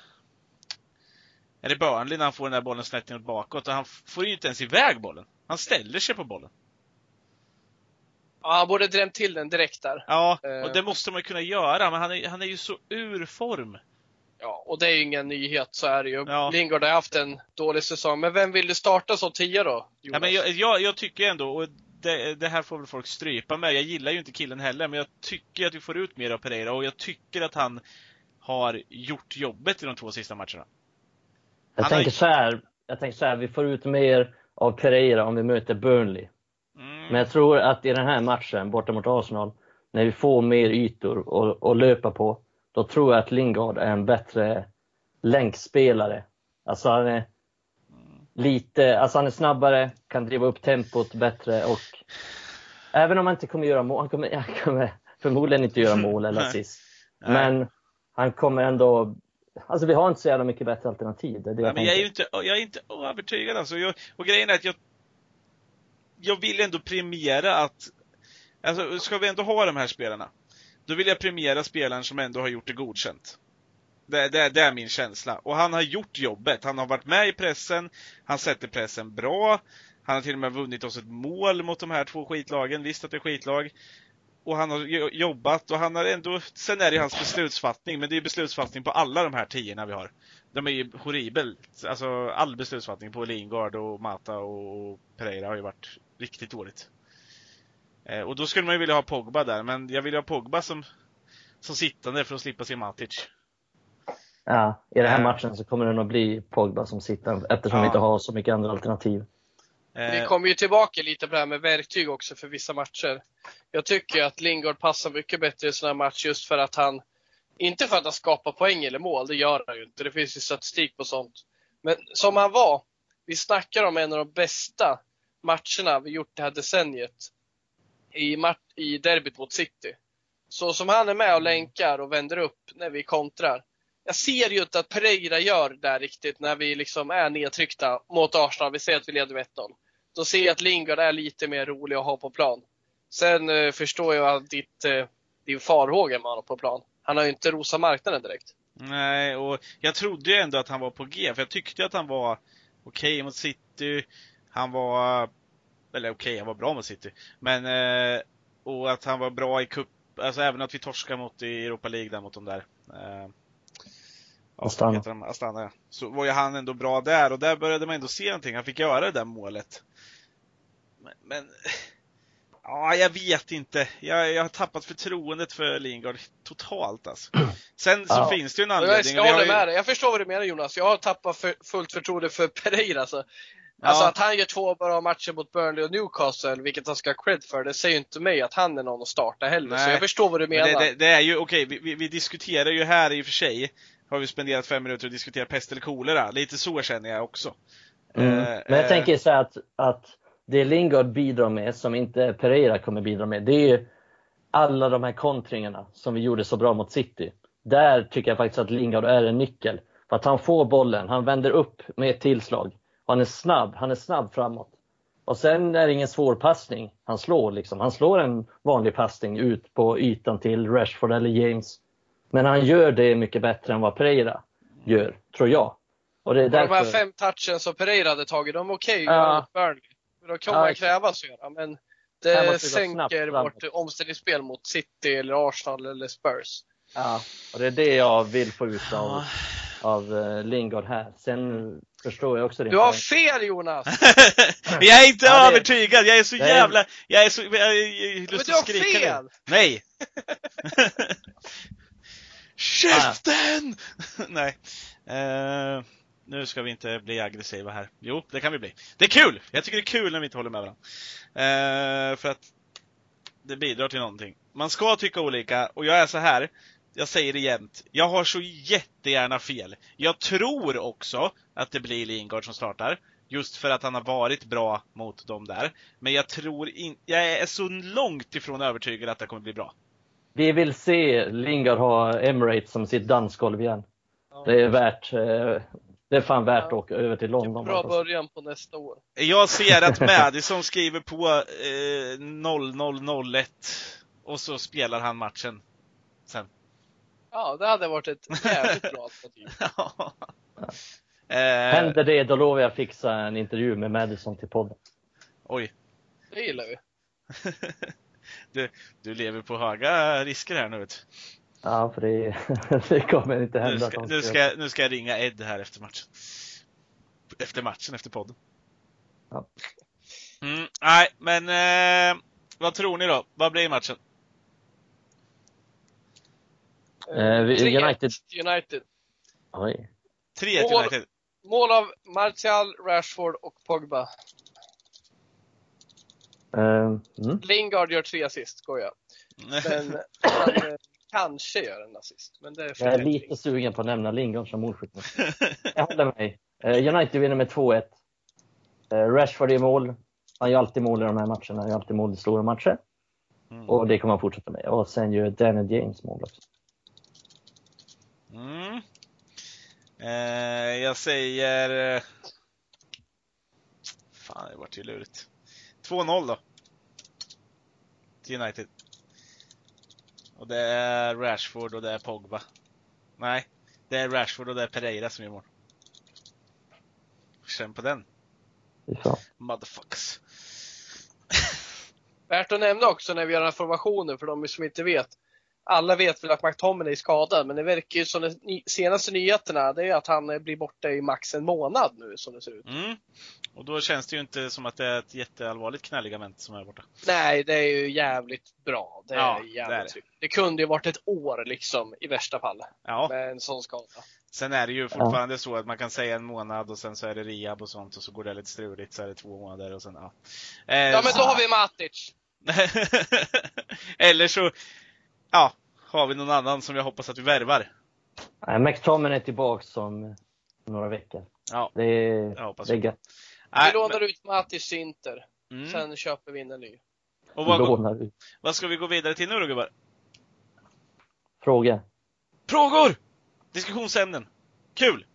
är det Burnley när han får den där bollen snett inåt bakåt och han får ju inte ens iväg bollen. Han ställer sig på bollen. Ja, han borde drämt till den direkt där. Ja, Eh. och det måste man ju kunna göra, men han är, han är ju så ur form. Ja, och det är ju ingen nyhet, så är det ju. Ja. Lingard har haft en dålig säsong. Men vem vill du starta som tia då? Ja, men jag, jag, jag tycker ändå, och det, det här får väl folk strypa med, jag gillar ju inte killen heller, men jag tycker att vi får ut mer av Pereira och jag tycker att han har gjort jobbet i de två sista matcherna. Jag Han har- tänker så här, jag tänker så här, vi får ut mer av Pereira om vi möter Burnley. Mm. Men jag tror att i den här matchen borta mot Arsenal, när vi får mer ytor att löpa på, då tror jag att Lingard är en bättre länkspelare. Alltså han är lite, alltså han är snabbare, kan driva upp tempot bättre och även om han inte kommer göra mål, han kommer, [LAUGHS] han kommer förmodligen inte göra mål eller [LAUGHS] Nej. assist. Nej. Men han kommer ändå, alltså vi har inte så jävla mycket bättre alternativ. Det är det Ja, jag men jag är ju inte, jag är inte övertygad alltså. Jag, och grejen är att jag jag vill ändå premiera att, alltså ska vi ändå ha de här spelarna, då vill jag premiera spelaren som ändå har gjort det godkänt. Det, det, det, är min känsla. Och han har gjort jobbet. Han har varit med i pressen, han sätter pressen bra, han har till och med vunnit oss ett mål mot de här två skitlagen. Visst att det är skitlag. Och han har jobbat och han har ändå, sen är det hans beslutsfattning, men det är beslutsfattning på alla de här tiorna vi har. De är ju horribelt. Alltså all beslutsfattning på Lingard och Mata och Pereira har ju varit riktigt dåligt. Eh, och då skulle man ju vilja ha Pogba där, men jag vill ha Pogba som, som sittande för att slippa se Matic. Ja, i den här matchen så kommer det nog bli Pogba som sitter eftersom ja. vi inte har så mycket andra alternativ. Vi kommer ju tillbaka lite på det här med verktyg också för vissa matcher. Jag tycker att Lingard passar mycket bättre i sådana här matcher just för att han, inte för att han skapar poäng eller mål, det gör han ju inte. Det finns ju statistik på sånt. Men som han var, vi snackar om en av de bästa matcherna vi gjort det här decenniet i, i derbyt mot City. Så som han är med och länkar och vänder upp när vi kontrar jag ser ju inte att Pereira gör det riktigt när vi liksom är nedtryckta mot Arsenal. Vi ser att vi leder med 1-0. Då ser jag att Lingard är lite mer rolig att ha på plan. Sen eh, förstår jag ditt, eh, din farhåga med honom på plan. Han har ju inte rosat marknaden direkt. Nej, och jag trodde ju ändå att han var på G, för jag tyckte att han var okej okay mot City. Han var, eller okej, okay, han var bra mot City. Men, eh, och att han var bra i cup, alltså även att vi torskade mot i Europa League där mot de där. Eh, Astana. De, Astana ja. Så var ju han ändå bra där och där började man ändå se någonting. Han fick göra det där målet. Men, men ja, jag vet inte. Jag, jag har tappat förtroendet för Lingard totalt alltså. Sen så ja. finns det ju en anledning. Jag, jag håller med dig. Jag förstår vad du menar Jonas. Jag har tappat för, fullt förtroende för Pereira. Alltså. Ja. Alltså att han gör två bra matcher mot Burnley och Newcastle, vilket han ska ha cred för, det säger ju inte mig att han är någon att starta heller. Nej. Så jag förstår vad du menar. Det, det, det, är ju, okej, okay, vi, vi, diskuterar ju här i och för sig har vi spenderat fem minuter och diskuterat pest eller kolera. Lite så känner jag också. Mm. Eh, Men jag tänker så att, att det Lingard bidrar med, som inte Pereira kommer bidra med, det är ju alla de här kontringarna som vi gjorde så bra mot City. Där tycker jag faktiskt att Lingard är en nyckel. För att han får bollen, han vänder upp med ett tillslag. Han är snabb, han är snabb framåt. Och sen är det ingen svår passning. Han slår liksom. Han slår en vanlig passning ut på ytan till Rashford eller James. Men han gör det mycket bättre än vad Pereira gör, tror jag. Och det är därför... De här fem touchen som Pereira hade tagit, de är okej okay, ja. Burnley. De kommer ja, krävas att göra, men det sänker vårt omställningsspel mot City, eller Arsenal eller Spurs. Ja, och det är det jag vill få ut av, av eh, Lingard här. Sen förstår jag också din Du har fel Jonas! [LAUGHS] jag är inte ja, övertygad, jag är så jävla... Jag är så... Jag, jag, jag, jag Men du har fel! Nej! [LAUGHS] [LAUGHS] Käften! [LAUGHS] Nej. Uh, nu ska vi inte bli aggressiva här. Jo, det kan vi bli. Det är kul! Jag tycker det är kul när vi inte håller med varandra. Uh, för att det bidrar till någonting. Man ska tycka olika, och jag är så här. Jag säger det jämt. Jag har så jättegärna fel. Jag tror också att det blir Lingard som startar. Just för att han har varit bra mot dem där. Men jag tror inte, jag är så långt ifrån övertygad att det kommer bli bra. Vi vill se Lingard ha Emirates som sitt dansgolv igen. Ja. Det är värt eh, det är fan värt att åka över till London. Bra början på nästa år. Jag ser att Madison skriver på eh, 0001 och så spelar han matchen sen. Ja, det hade varit ett jävligt bra alternativ. [LAUGHS] ja. Händer det, då lovar jag fixa en intervju med Madison till podden. Oj. Det gillar vi. [LAUGHS] du, du lever på höga risker här nu. Vet. Ja, för det, [LAUGHS] det kommer inte hända. Nu ska, nu, ska, nu ska jag ringa Ed här efter matchen. Efter matchen, efter podden. Ja. Mm, nej, men eh, vad tror ni då? Vad blir matchen? Eh, United. United. Oj. 3 United. Mål av Martial, Rashford och Pogba. Uh, mm. Lingard gör tre assist, skojar. Men [LAUGHS] han eh, kanske gör en assist. Men det är jag är lite sugen på att nämna Lingard som målskytt. [LAUGHS] jag håller mig. Uh, United vinner med 2-1. Uh, Rashford i mål. Han gör alltid mål i de här matcherna. Han gör alltid mål i stora matcher. Mm. Och det kommer han fortsätta med. Och sen gör Daniel James mål också. Mm. jag säger... Fan, det vart ju lurigt. 2-0 då. Till United. Och det är Rashford och det är Pogba. Nej, det är Rashford och det är Pereira som gör mål. Känn på den. Fan. Motherfuckers. Värt att nämna också när vi gör den här formationen för de som inte vet. Alla vet väl att McTominay är skadad, men det verkar ju som de senaste nyheterna, det är att han blir borta i max en månad nu som det ser ut. Mm. Och då känns det ju inte som att det är ett jätteallvarligt knäligament som är borta. Nej, det är ju jävligt bra. Det är Ja, jävligt det är det. Det kunde ju varit ett år liksom i värsta fall Ja, med en sån skada. sen är det ju fortfarande så att man kan säga en månad och sen så är det rehab och sånt och så går det lite struligt så är det två månader och sen ja. Eh, Ja, men så- då har vi Matic. [LAUGHS] Eller så, ja, har vi någon annan som jag hoppas att vi värvar. Nej, McTominay är tillbaks om några veckor. Ja, Det är, jag hoppas det är gött. Nej, Vi lånar ut Matic till Inter. men- mm. Sen köper vi in en ny. Och vad, Lånar ut. vad ska vi gå vidare till nu då gubbar? Fråga. Frågor! Diskussionsämnen. Kul!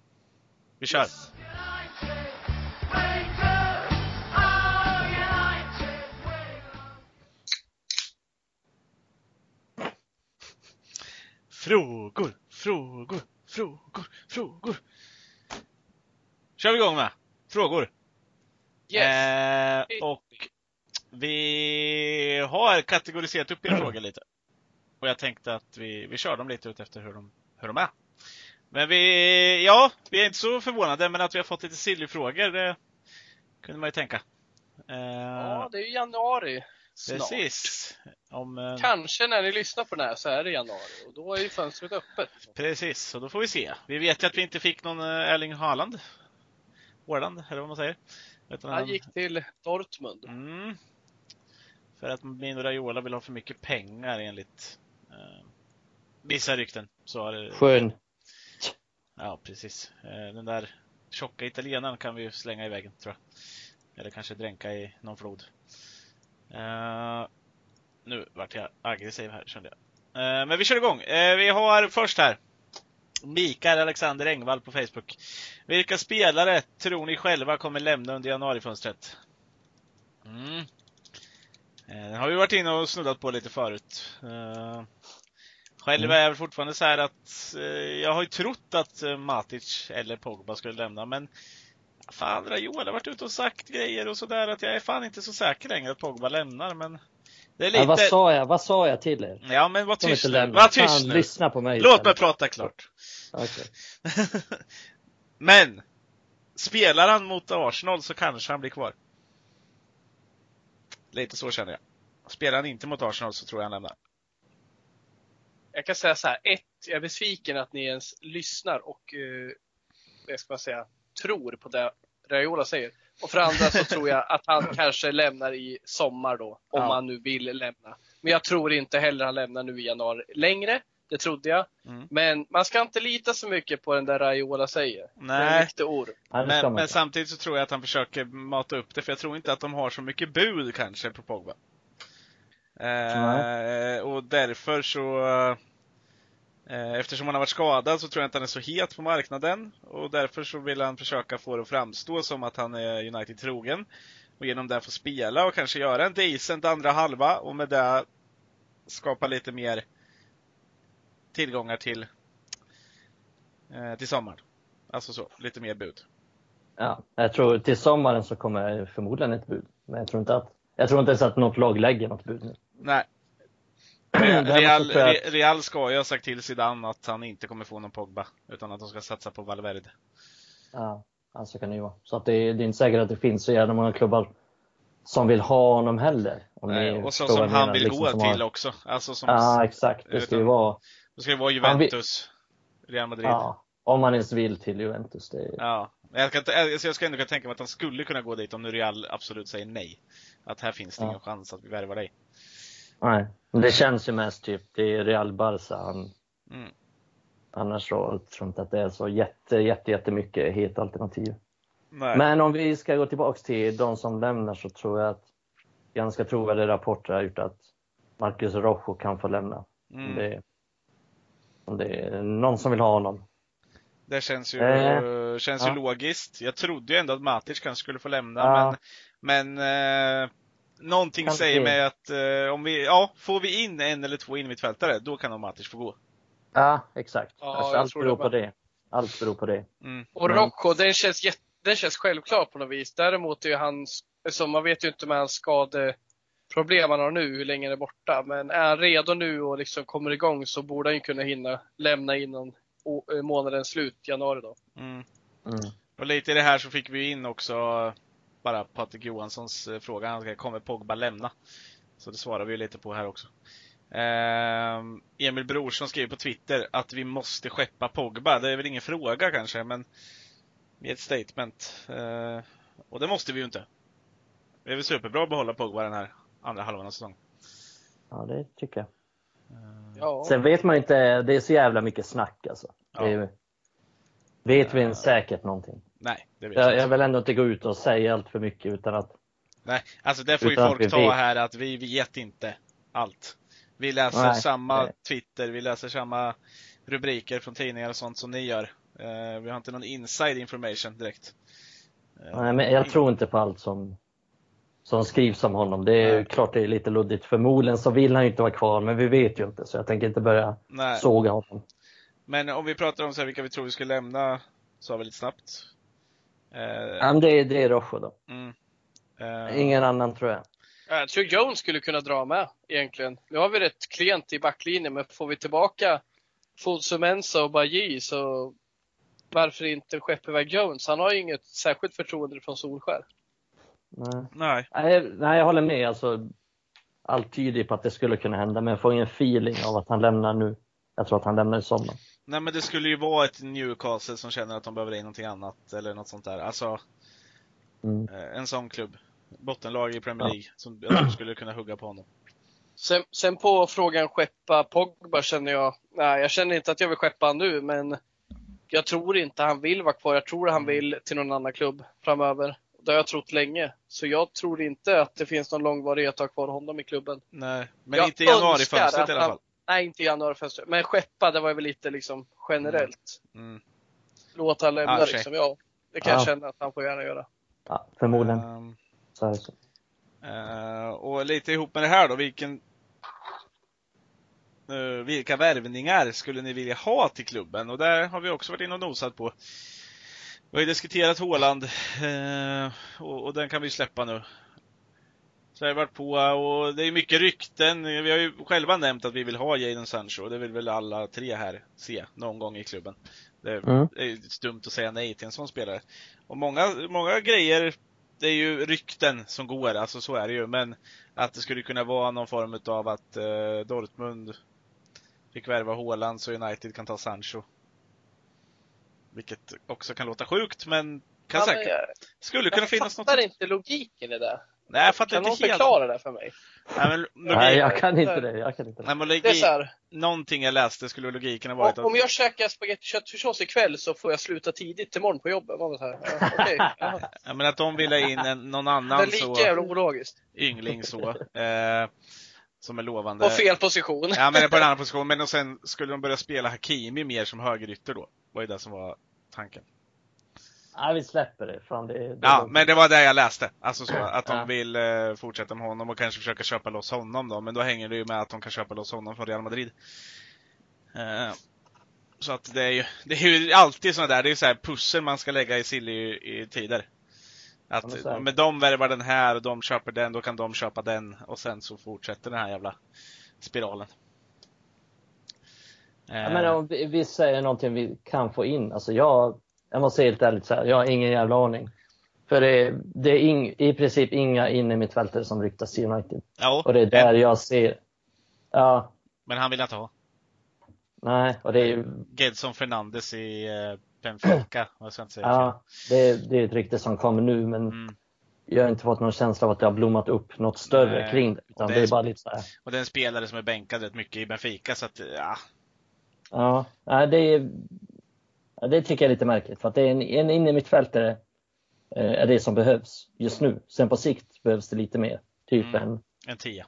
Vi kör! Frågor, frågor, frågor, frågor. Kör vi igång med frågor. Yes. Eh, och vi har kategoriserat upp era frågor lite. Och jag tänkte att vi, vi kör dem lite ut efter hur de, hur de är. Men vi, ja, vi är inte så förvånade, men att vi har fått lite silly-frågor, det kunde man ju tänka. Eh, Ja, det är ju januari snart. precis. Om, eh, Kanske när ni lyssnar på den här så är det januari och då är ju fönstret öppet. Precis, så då får vi se. Vi vet ju att vi inte fick någon eh, Erling Haaland. Haaland, eller vad man säger. Utan Han gick till Dortmund. Mm. För att Mino Raiola vill ha för mycket pengar enligt eh, vissa rykten. Så har det, Skön. ja, precis. Eh, den där tjocka italienaren kan vi ju slänga i vägen, tror jag. Eller kanske dränka i någon flod. Eh, nu vart jag aggressiv här, kände jag. Eh, men vi kör igång. Eh, vi har först här Mikael Alexander Engvall på Facebook. Vilka spelare tror ni själva kommer lämna under januarifönstret? Mm. Den har vi varit inne och snuddat på lite förut. Själv Mm. är jag fortfarande så här att jag har ju trott att Matic eller Pogba skulle lämna, men fan, Raiola har varit ute och sagt grejer och sådär att jag är fan inte så säker längre att Pogba lämnar, men det är lite... Ja, vad sa jag? Vad sa jag till er? Ja, men var tyst nu. Var tyst Fan, nu. lyssna på mig Låt mig prata klart. Okej. [LAUGHS] Men, spelar han mot Arsenal så kanske han blir kvar. Lite så känner jag. Spelar han inte mot Arsenal så tror jag han lämnar. Jag kan säga så här. Ett, jag är besviken att ni ens lyssnar och, eh, vad ska man säga, tror på det Raiola säger. Och för andra så tror jag att han [LAUGHS] kanske lämnar i sommar då, om Ja. han nu vill lämna. Men jag tror inte heller han lämnar nu i januari längre. Det trodde jag. Mm. Men man ska inte lita så mycket på den där Raiola säger. Det är Nej, en. Nej, men, men samtidigt så tror jag att han försöker mata upp det, för jag tror inte att de har så mycket bud kanske på Pogba. Eh, och därför så Eftersom han har varit skadad så tror jag inte han är så het på marknaden och därför så vill han försöka få det att framstå som att han är United trogen. Och genom det få spela och kanske göra en decent andra halva och med det skapa lite mer tillgångar till, eh, till sommaren. Alltså så, lite mer bud. Ja, jag tror till sommaren så kommer förmodligen ett bud. Men jag tror inte att jag tror inte ens att något lag lägger något bud nu. Nej. Real, att- Real ska ju ha sagt till Zidane att han inte kommer få någon Pogba, utan att de ska satsa på Valverde. Ja, ja, så kan det ju vara. Så att det, är- det är inte säkert att det finns så jävla många klubbar som vill ha honom heller. Nej, och så som han menar, vill liksom gå till har- också. Alltså som, Ja, exakt. Det ska ju vara, då ska det vara Han vill- Juventus, Real Madrid. Ja. ja, om man ens vill till Juventus. Det är, Men Jag, kan, inte- alltså jag ska ändå kunna tänka mig att han skulle kunna gå dit om nu Real absolut säger nej. Att här finns det Ja. ingen chans att vi värvar dig. Nej. Men det känns ju mest typ, det är Real Barca. Han, Mm. annars så tror jag inte att det är så jätte, jätte, jättemycket het alternativ. Nej. Men om vi ska gå tillbaks till de som lämnar så tror jag att ganska trovärdiga rapporter har gjort att Marcus Rojo kan få lämna. Om, mm. det, om det är någon som vill ha honom. Det känns ju, Eh, känns ja. ju logiskt. Jag trodde ju ändå att Matic kanske skulle få lämna, Ja. men, men eh, någonting Kanske. säger mig att eh, om vi, ja, får vi in en eller två innermittfältare, då kan nog Matic få gå. Ja, exakt. Ja, alltså, allt beror det på det. Allt beror på det. Mm. Och Men- Rocco, den känns, jätte, den känns självklar på något vis. Däremot är ju han, alltså man vet ju inte med hans skadeproblem han har nu, hur länge han är borta. Men är han redo nu och liksom kommer igång så borde han ju kunna hinna lämna innan eh, månadens slut, januari då. Mm. Mm. Och lite i det här så fick vi in också bara Patrik Johanssons eh, fråga. Han ska, kommer Pogba lämna? Så det svarar vi ju lite på här också. Ehm, Emil Brorsson skriver på Twitter att vi måste skeppa Pogba. Det är väl ingen fråga kanske, men med ett statement. Eh, och det måste vi ju inte. Det är väl superbra att behålla Pogba den här andra halvan av säsongen. Ja, det tycker jag. Eh, Ja. Sen vet man ju inte, det är så jävla mycket snack alltså. Ja. Det är, vet vi Ja. säkert någonting? Nej, det vet Jag, jag jag vill ändå inte gå ut och säga allt för mycket utan att Nej, alltså det får ju folk ta vet. här att vi vet inte allt. Vi läser Nej, samma nej. Twitter, vi läser samma rubriker från tidningar och sånt som ni gör. Eh, vi har inte någon inside information direkt. Eh, Nej, men jag tror inte på allt som, som skrivs om honom. Det är Nej. klart det är lite luddigt. Förmodligen så vill han ju inte vara kvar, men vi vet ju inte. Så jag tänker inte börja såga honom. Men om vi pratar om så här, vilka vi tror vi ska lämna, så har vi lite snabbt. Eh, Ja, men det, är- det är Rojo då. mm. Eh, Ingen annan tror jag. Jag tror Jones skulle kunna dra med egentligen. Nu har vi rätt klent i backlinjen, men får vi tillbaka Fosu Mensa och Bajy så varför inte skeppa iväg Jones? Han har ju inget särskilt förtroende från Solskär. Nej. Nej. Nej, nej, jag håller med. Alltså, allt tyder på att det skulle kunna hända, men jag får ingen feeling av att han lämnar nu. Jag tror att han lämnar i sommar. Nej men det skulle ju vara ett Newcastle som känner att de behöver in någonting annat eller något sånt där. Alltså Mm. eh, en sån klubb. Bottenlag i Premier Ja. League som jag tror skulle kunna hugga på honom. Sen, sen på frågan skeppa Pogba känner jag, nej jag känner inte att jag vill skeppa han nu, men jag tror inte han vill vara kvar. Jag tror han vill till någon annan klubb framöver. Det har jag trott länge. Så jag tror inte att det finns någon långvarighet att ha kvar honom i klubben. Nej, men Jag inte i januarifönstret i alla han- fall. Nej, inte i januarifönstret. Men skeppa, det var väl lite liksom generellt. Mm. Låt han lämna sig. liksom. Ja, det kan jag Ja. känna att han får gärna göra. Ja, förmodligen. Ehm, Så är det så. eh, och lite ihop med det här då, vilken eh, vilka värvningar skulle ni vilja ha till klubben? Och där har vi också varit inne och nosat på. Vi har ju diskuterat Håland eh, och, och den kan vi släppa nu. Så har jag varit på och det är mycket rykten. Vi har ju själva nämnt att vi vill ha Jadon Sancho. Det vill väl alla tre här se någon gång i klubben. Det Mm. det är ju dumt att säga nej till en sån spelare. Och många, många grejer, det är ju rykten som går, alltså så är det ju. Men att det skulle kunna vara någon form av att eh, Dortmund fick värva Haaland så United kan ta Sancho. Vilket också kan låta sjukt, men kan Ja, men säkert, jag, skulle kunna jag finnas något. fattar inte logiken i det. Nej, jag fattar Kan någon inte helt. förklara det för mig? Nej, men logik, Nej, jag kan inte det. Jag kan inte det. nej, men Det är logik, så här, någonting jag läste skulle logiken ha varit om, om att, jag käkar spagetti köttfärssås ikväll så får jag sluta tidigt imorgon på jobbet. Var så här, ja, jaha. [LAUGHS] ja, men att de ville in en, någon Det är annan lika så, jävla ologiskt. yngling så, eh, som är lovande. Och fel position. Ja, men på en annan position. Men och sen skulle de börja spela Hakimi mer som högerytter då. var ju det som var tanken. Nej, vi släpper det. Fan, det, det Ja, men det var det jag läste. Alltså så, att de Ja. vill eh, fortsätta med honom och kanske försöka köpa loss honom då. Men då hänger det ju med att de kan köpa loss honom från Real Madrid. Eh, så att det är ju, det är ju alltid sådana där, det är ju så här pussel man ska lägga i silly i tider. Ja, men Att de värvar den här och de köper den, då kan de köpa den och sen så fortsätter den här jävla spiralen. Eh, men om vi, vi säger någonting vi kan få in. Alltså jag, jag måste säga helt ärligt här, jag har ingen jävla aning. För det, det är ing, i princip inga inne mittfältare som ryktas till United. ja, Och det är där jag ser, ja, men han vill inte ha. nej, och det är ju, Gedson Fernandes i eh, Benfica. Jag ska inte säga ja, det, det är ett rykte som kommer nu, men Mm. jag har inte fått någon känsla av att det har blommat upp något större Nej, kring det. Utan det det, är- är bara lite så här, Och det är en spelare som är bänkad rätt mycket i Benfica, så att ja. ja, nej, det är, det tycker jag är lite märkligt. För att det är en, en inne mittfältare eh, är det som behövs just nu. Sen på sikt behövs det lite mer. Typ Mm. en, En tia.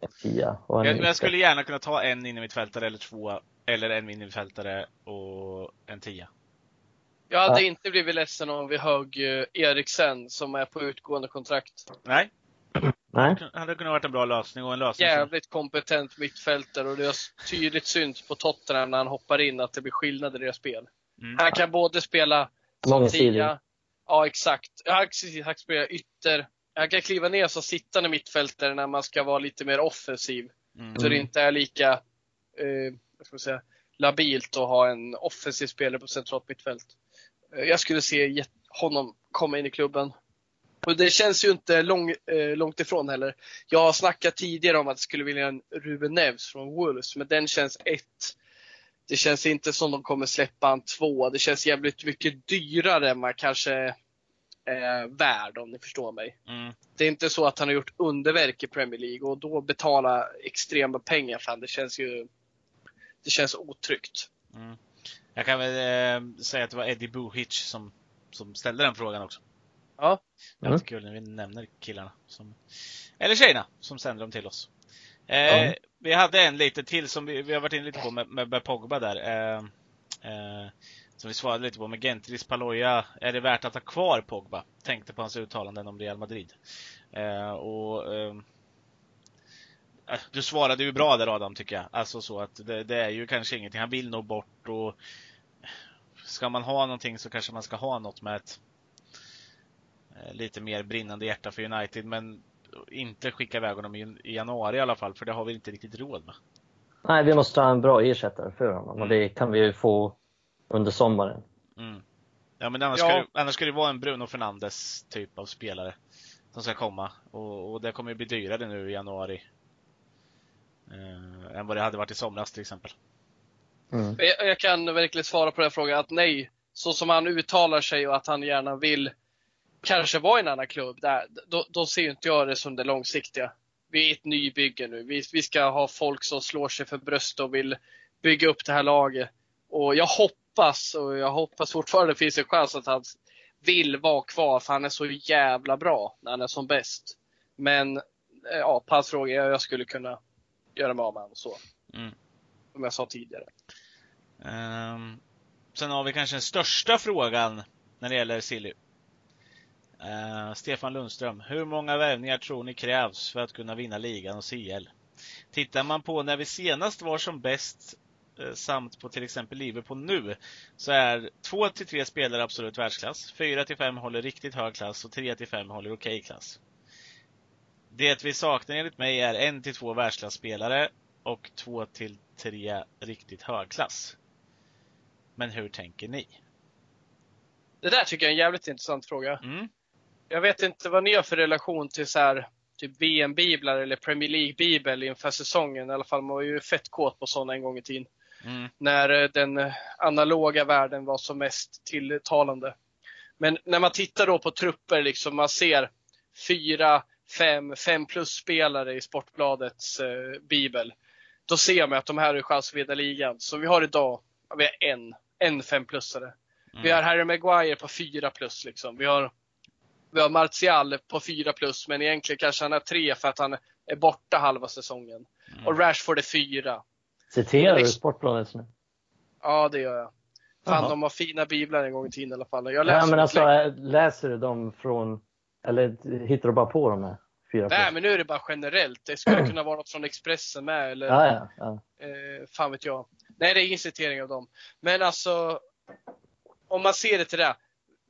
en tia och en Jag, jag skulle gärna kunna ta en innermittfältare eller två, eller en innermittfältare och en tia. Jag hade Ja. inte blivit ledsen om vi högg eh, Eriksen som är på utgående kontrakt. Nej, Nej. Det hade kunnat varit en bra lösning och en lösning Jävligt kompetent mittfältare och det har tydligt synts på Tottenham när han hoppar in att det blir skillnad i deras spel. Mm. Han kan både spela som tia, ja exakt, han kan, spela ytter, han kan kliva ner som sittande mittfältare när man ska vara lite mer offensiv. Mm. Så det inte är lika eh, vad ska man säga, labilt att ha en offensiv spelare på centralt mittfält. Eh, jag skulle se honom komma in i klubben. Och det känns ju inte lång, eh, långt ifrån heller. Jag har snackat tidigare om att jag skulle vilja en Ruben Neves från Wolves, men den känns ett. Det känns inte som de kommer släppa en två. Det känns jävligt mycket dyrare än man kanske är värd om ni förstår mig. Mm. Det är inte så att han har gjort underverk i Premier League och då betala extrema pengar för han, det känns ju det känns otryggt. Mm. Jag kan väl eh, säga att det var Eddie Buhich som, som ställde den frågan också. Ja. Det är Mm. kul när vi nämner killarna. Som, eller tjejerna som sänder dem till oss. Eh, Ja. Vi hade en lite till som vi, vi har varit inne lite på med, med, med Pogba där. Eh, eh, som vi svarade lite på med Gentris Paloja. Är det värt att ha kvar Pogba? Tänkte på hans uttalanden om Real Madrid. Eh, och ehm, eh, Du svarade ju bra där Adam tycker jag. Alltså så att det, det är ju kanske ingenting. Han vill nog bort och Ska man ha någonting så kanske man ska ha något med ett eh, lite mer brinnande hjärta för United men inte skicka iväg honom i, i januari i alla fall för det har vi inte riktigt råd med. Nej, vi måste ha en bra ersättare för honom och det kan vi ju få under sommaren. Mm. Ja men annars, Ja. Ska det, annars ska det vara en Bruno Fernandes typ av spelare som ska komma och, och det kommer ju bli dyrare nu i januari. Eh, än vad det hade varit i somras till exempel. Mm. Jag, jag kan verkligen svara på den frågan att nej, så som han uttalar sig och att han gärna vill kanske vara i en annan klubb, där, då, då ser ju inte jag det som det långsiktiga. Vi är ett nybygge nu. Vi, vi ska ha folk som slår sig för bröst och vill bygga upp det här laget. Och jag hoppas, och jag hoppas fortfarande finns en chans att han vill vara kvar för han är så jävla bra när han är som bäst. Men eh, ja, på hans fråga, jag, skulle kunna göra mig av med honom så. Mm. Som jag sa tidigare. Ehm, sen har vi kanske den största frågan när det gäller Silly. Eh, Stefan Lundström. Hur många värvningar tror ni krävs för att kunna vinna ligan och CL? Tittar man på när vi senast var som bäst eh, samt på till exempel Liverpool nu så är 2 till 3 spelare absolut världsklass. 4 till 5 håller riktigt hög klass och 3 till 5 håller okej klass. Det vi saknar enligt mig är 1 till 2 världsklasspelare och 2 till 3 riktigt högklass. Men hur tänker ni? Det där tycker jag är en jävligt intressant fråga. Mm. Jag vet inte vad ni har för relation till så här, typ VM-biblar eller Premier League-bibel inför säsongen. I alla fall, man var ju fett kåt på sådana en gång i tiden. Mm. När eh, den eh, analoga världen var som mest tilltalande. Men när man tittar då på trupper, liksom man ser fyra, fem, fem plus spelare i Sportbladets eh, bibel. Då ser man att de här är chans att vinna ligan. Så vi har idag, vi har en, en fem plusare. Mm. Vi har Harry Maguire på 4 plus liksom. Vi har, vi har Martial på 4 plus, men egentligen kanske han har 3 för att han är borta halva säsongen. Mm. Och Rashford är 4. Citerar du Liksom- Sportbladet nu? Ja, det gör jag. Fan, de har fina biblar en gång i tiden i alla fall. Jag Ja, läser men dem alltså, äh, läser du dem från, eller hittar du bara på de här fyra? Nej, plus? men nu är det bara generellt. Det skulle kunna vara något från Expressen med, eller Ja, ja, ja. eh, fan vet jag. Nej, det är ingen citering av dem. Men alltså, om man ser det till det.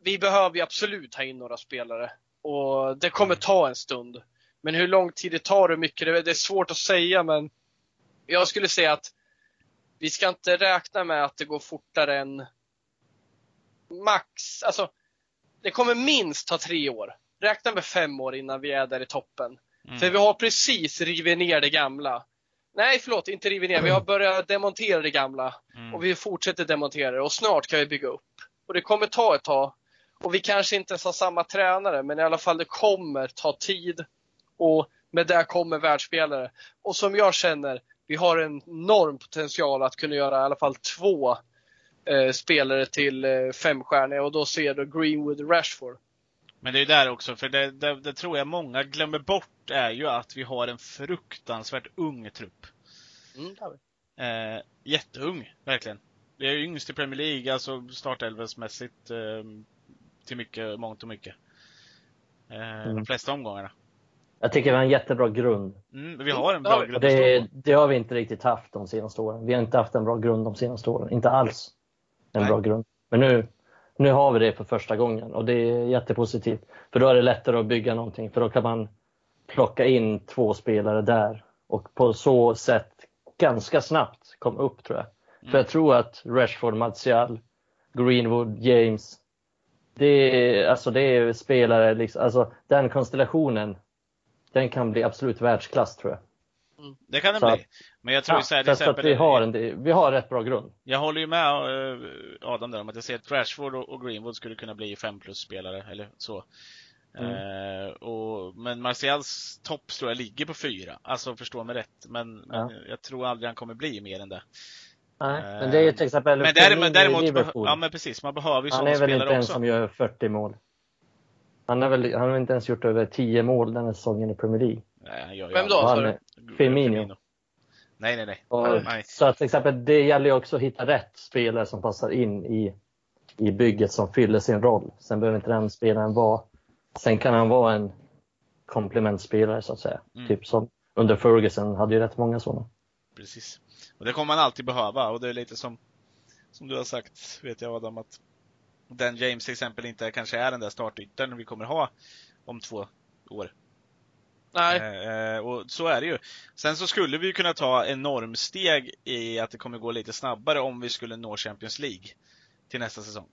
Vi behöver ju absolut ha in några spelare. Och det kommer ta en stund. Men hur lång tid det tar och hur mycket, det, det är svårt att säga men jag skulle säga att vi ska inte räkna med att det går fortare än max, alltså det kommer minst ta tre år. Räkna med fem år innan vi är där i toppen. Mm. För vi har precis rivit ner det gamla. Nej, förlåt, inte rivit ner. Vi har börjat demontera det gamla. Mm. Och vi fortsätter demontera det och snart kan vi bygga upp. Och det kommer ta ett tag. Och vi kanske inte ens har samma tränare, men i alla fall det kommer ta tid. Och med det kommer världsspelare. Och som jag känner, vi har en enorm potential att kunna göra i alla fall två eh, spelare till eh, femstjärniga och då ser då Greenwood och Rashford. Men det är ju där också, för det, det, det tror jag många glömmer bort är ju att vi har en fruktansvärt ung trupp. Mm. Eh, jätteung, verkligen. Vi är yngst i Premier League, alltså startelvesmässigt eh, till mycket, mångt och mycket. Eh, Mm. De flesta omgångarna. Jag tycker vi har en jättebra grund. Mm, vi har en Ja, bra grund det, det har vi inte riktigt haft de senaste åren. Vi har inte haft en bra grund de senaste åren. Inte alls en Nej. bra grund. Men nu, nu har vi det för första gången och det är jättepositivt. För då är det lättare att bygga någonting. För då kan man plocka in två spelare där och på så sätt ganska snabbt komma upp tror jag. För jag tror att Rashford, Martial, Greenwood, James. Det alltså det är spelare, liksom, alltså den konstellationen. Den kan bli absolut världsklass tror jag. Det kan Så bli. Men jag tror ju så här, till Ja, exempel, vi har, en, vi har rätt bra grund. jag håller ju med eh, Adam där om att jag ser att Rashford och Greenwood skulle kunna bli 5 plus spelare eller så. Mm. Eh, och, men Martials topp tror jag ligger på fyra. Alltså förstå mig rätt. Men, men Ja. jag tror aldrig han kommer bli mer än det. Nej, Eh, men det är ju till exempel Men Firmino däremot, däremot Liverpool. ja men precis, man behöver ju Han är väl inte en också. som gör 40 mål. Han har väl han har inte ens gjort över 10 mål den här säsongen i Premier League. Nej, Vem då, Han är- Firmino. Nej, nej, nej. Och, nej. så att till exempel, det gäller ju också att hitta rätt spelare som passar in i, i bygget som fyller sin roll. Sen behöver inte den spelaren vara... Sen kan han vara en komplementspelare så att säga. Mm. Typ som under Ferguson hade ju rätt många sådana. Precis. Och det kommer man alltid behöva och det är lite som, som du har sagt, vet jag Adam, att den James till exempel inte kanske är den där startytan vi kommer ha om två år. Nej, Eh, och så är det ju. Sen så skulle vi ju kunna ta enormsteg i att det kommer gå lite snabbare om vi skulle nå Champions League till nästa säsong.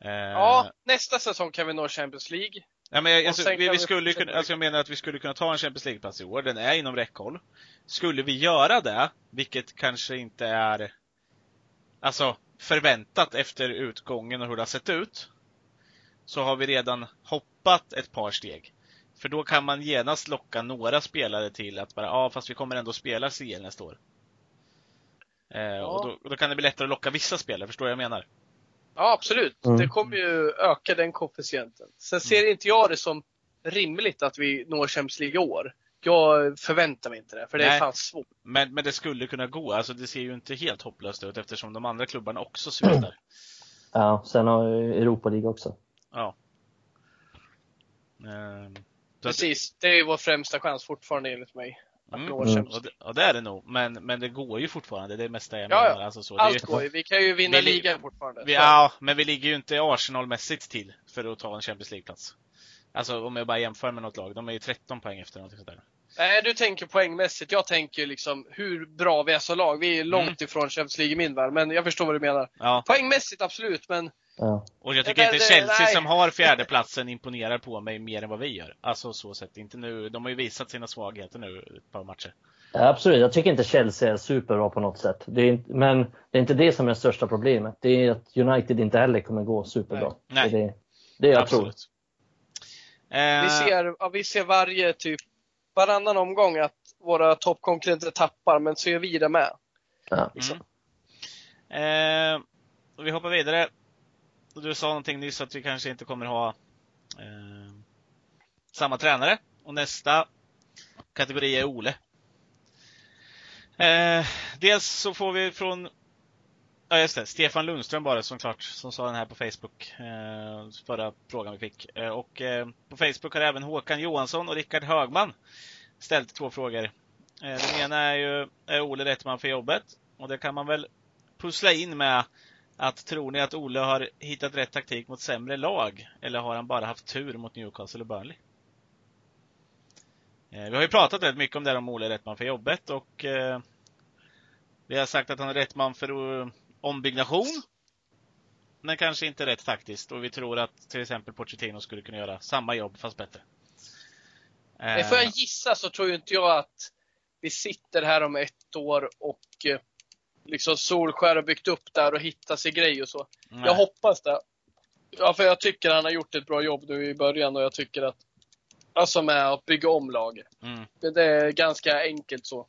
Eh, ja, nästa säsong kan vi nå Champions League. Ja, men jag- alltså, vi, vi skulle kunna, alltså jag menar att vi skulle kunna ta en Champions League-plats i år. Den är inom räckhåll. Skulle vi göra det, vilket kanske inte är alltså förväntat efter utgången och hur det har sett ut, så har vi redan hoppat ett par steg. För då kan man genast locka några spelare till att bara, ja fast vi kommer ändå spela CL nästa år. Eh, och, då, och då kan det bli lättare att locka vissa spelare, förstår du vad jag menar? Ja, absolut. Mm. Det kommer ju öka den koefficienten. Sen ser inte jag det som rimligt att vi når Champions League i år. Jag förväntar mig inte det, för det är Nej. fan svårt. Men, men det skulle kunna gå. Alltså det ser ju inte helt hopplöst ut eftersom de andra klubbarna också sviktar. Ja, sen har Europa League också. Ja. Ehm, Precis. Det är ju vår främsta chans fortfarande enligt mig. Mm, nå Mm. Och, det, och det är det nog. Men, men det går ju fortfarande. Det är mesta jag Ja, ja. menar. Alltså så. Det är Allt ju, går ju. Vi kan ju vinna Vi li- ligan fortfarande. vi, ja, men vi ligger ju inte Arsenal-mässigt till för att ta en Champions League-plats. Alltså om jag bara jämför med något lag. De är ju 13 poäng efter något sånt där. Nej, du tänker poängmässigt. Jag tänker liksom hur bra vi är som lag. Vi är Mm. långt ifrån Champions League i min värld, men jag förstår vad du menar. Ja, Poängmässigt absolut, men Ja. och jag tycker inte det- Chelsea nej. som har [LAUGHS] fjärdeplatsen imponerar på mig mer än vad vi gör. Alltså så sett. Inte nu. De har ju visat sina svagheter nu ett par matcher. Ja, absolut, jag tycker inte Chelsea är superbra på något sätt. Det är inte, men det är inte det som är det största problemet. Det är att United inte heller kommer gå superbra. Nej. Det är det, det jag tror. Absolut. Eh, vi ser, ja, vi ser varje typ, varannan omgång att våra toppkonkurrenter tappar, men så gör vi det med. Ja. Liksom. Mm. Eh, och vi hoppar vidare. Du sa någonting nyss att vi kanske inte kommer ha eh, samma tränare. Och nästa kategori är Ole. Eh, dels så får vi från Ja just det, Stefan Lundström bara som klart som sa den här på Facebook. Eh, förra frågan vi fick. Eh, och eh, på Facebook har även Håkan Johansson och Rickard Högman ställt två frågor. Eh, den ena är ju, är Ole rätt man för jobbet? Och det kan man väl pussla in med att tror ni att Ole har hittat rätt taktik mot sämre lag? Eller har han bara haft tur mot Newcastle och Burnley? Eh, vi har ju pratat rätt mycket om det här om Ole är rätt man för jobbet och eh, vi har sagt att han är rätt man för uh, ombyggnation. Men kanske inte rätt taktiskt och vi tror att till exempel Pochettino skulle kunna göra samma jobb fast bättre. Eh, får jag gissa så tror ju inte jag att vi sitter här om ett år och eh, liksom Solskär har byggt upp där och hittat sig grej och så. nej. Jag hoppas det. Ja, för jag tycker han har gjort ett bra jobb nu i början och jag tycker att, alltså med att bygga om laget. Mm. Det, det är ganska enkelt så.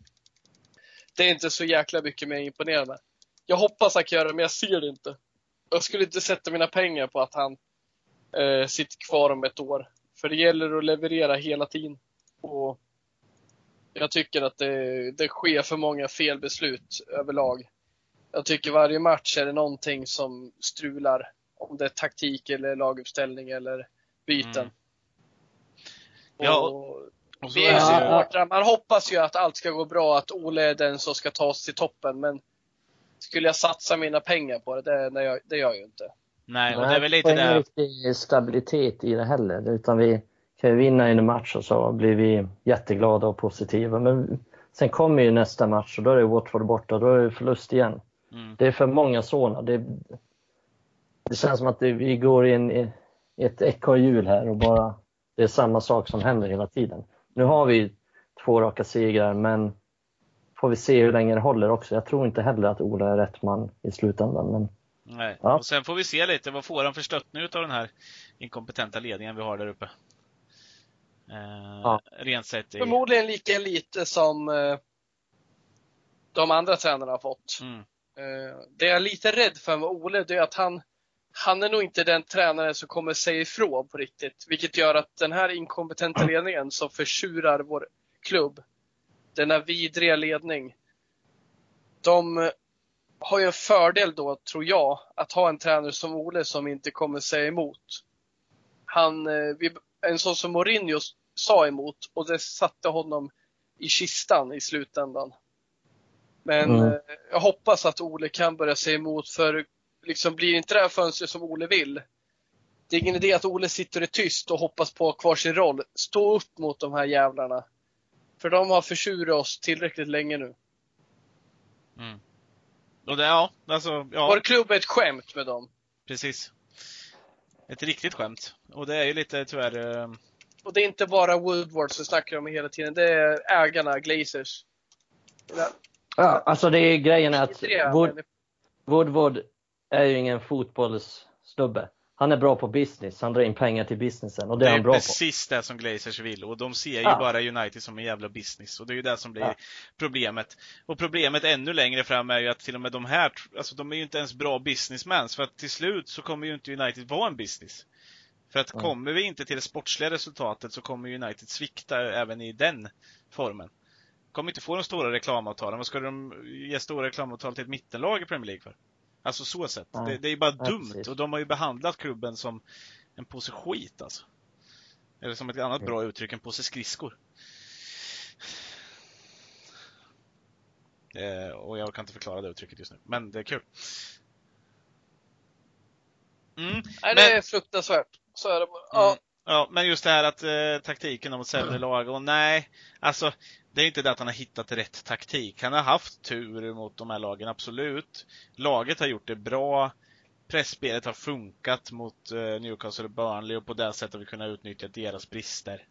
Det är inte så jäkla mycket mer imponerande. Jag hoppas han kan göra det, men jag ser det inte. Jag skulle inte sätta mina pengar på att han eh, sitter kvar om ett år. För det gäller att leverera hela tiden. Och jag tycker att det, det sker för många felbeslut överlag. Jag tycker varje match är det någonting som strular. Om det är taktik eller laguppställning eller byten. Mm. Ja, Och Och så är är det supportrar. Man hoppas ju att allt ska gå bra, att Ole är den som ska ta oss till toppen. Men skulle jag satsa mina pengar på det, det, det, gör, det gör jag ju inte. Nej, och det är väl lite ingen det. riktig stabilitet i det heller. Utan vi kan ju vinna en match och så blir vi jätteglada och positiva. Men sen kommer ju nästa match och då är det Watford borta. Då är det förlust igen. Mm. Det är för många sådana. Det, det känns som att det, vi går i, en, i ett ekorrhjul här och bara det är samma sak som händer hela tiden. Nu har vi två raka segrar men får vi se hur länge det håller också. Jag tror inte heller att Ola är rätt man i slutändan. Men Nej. Ja. Och sen får vi se lite, vad får han för stöttning utav den här inkompetenta ledningen vi har där uppe? Eh, Ja. Rent sett i... Förmodligen lika lite som eh, de andra tränarna har fått. Mm. Eh, det jag är lite rädd för med Ole, det är att han, han är nog inte den tränare som kommer säga ifrån på riktigt. Vilket gör att den här inkompetenta ledningen som försurar vår klubb, denna vidriga ledning, de har ju en fördel då, tror jag, att ha en tränare som Ole som inte kommer säga emot. Han, eh, vi, en sån som Mourinho sa emot och det satte honom i kistan i slutändan. Men Mm. eh, jag hoppas att Ole kan börja säga emot för liksom blir inte det här fönstret som Ole vill. Det är ingen idé att Ole sitter i tyst och hoppas på kvar sin roll. Stå upp mot de här jävlarna. För de har försurat oss tillräckligt länge nu. Mm. Och det, ja, alltså, ja. Vår klubb är ett skämt med dem. Precis. Ett riktigt skämt. Och det är ju lite tyvärr... eh, Och det är inte bara Woodward som snackar om hela tiden. Det är ägarna, Glazers. ja, alltså det är grejen är att Wood. Woodward är ju ingen fotbollssnubbe. Han är bra på business. Han drar in pengar till businessen och det Det är är han bra på. precis det som Glazers vill och de ser ju Ja. bara United som en jävla business och det är ju det som blir Ja. problemet. Och problemet ännu längre fram är ju att till och med de här, alltså de är ju inte ens bra businessmans för att till slut så kommer ju inte United vara en business. För att Mm. kommer vi inte till det sportsliga resultatet så kommer United svikta även i den formen. Kommer inte få de stora reklamavtalen. Vad ska de ge stora reklamavtal till ett mittenlag i Premier League för? Alltså så sett. Nej. Det, det är bara Nej, dumt precis. och de har ju behandlat klubben som en påse skit alltså. Eller som ett annat bra uttryck, en påse skridskor. Eh, och jag kan inte förklara det uttrycket just nu, men det är kul. Mm. Nej, det är fruktansvärt. Så är det bara. Ja. Mm. Ja, men just det här att eh, taktiken mot sämre lag, och nej, alltså det är inte det att han har hittat rätt taktik. Han har haft tur mot de här lagen, absolut. Laget har gjort det bra. Pressspelet har funkat mot eh, Newcastle och Burnley och på det sättet har vi kunnat utnyttja deras brister.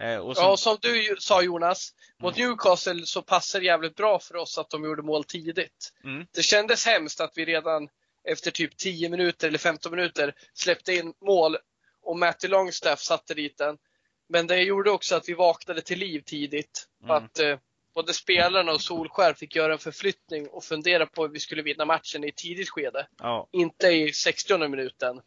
Eh, och Ja, och som du sa Jonas, mot Mm. Newcastle så passar det jävligt bra för oss att de gjorde mål tidigt. Mm. Det kändes hemskt att vi redan efter typ 10 minuter eller 15 minuter släppte in mål och Matty Longstaff satte dit den. Men det gjorde också att vi vaknade till liv tidigt. Mm. Att eh, både spelarna och Solskär fick göra en förflyttning och fundera på hur vi skulle vinna matchen i ett tidigt skede. ja, Inte i 60 minuten.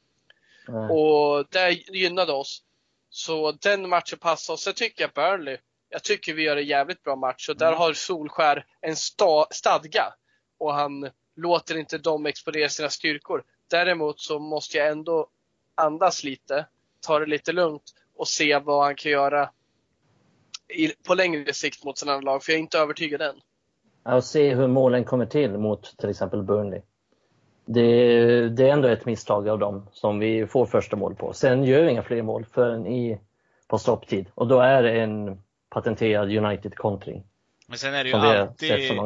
Nej. Och det gynnade oss. Så den matchen passade oss. Sen tycker jag Burnley, jag tycker vi gör en jävligt bra match och där Mm. har Solskär en sta, stadga. Och han låter inte dem exponera sina styrkor. Däremot så måste jag ändå andas lite, ta det lite lugnt och se vad han kan göra i, på längre sikt mot sina lag. För jag är inte övertygad än. Ja, och se hur målen kommer till mot till exempel Burnley. Det, det är ändå ett misstag av dem som vi får första mål på. Sen gör vi inga fler mål förrän i, på stopptid och då är det en patenterad United-kontring men sen är det ju alltid,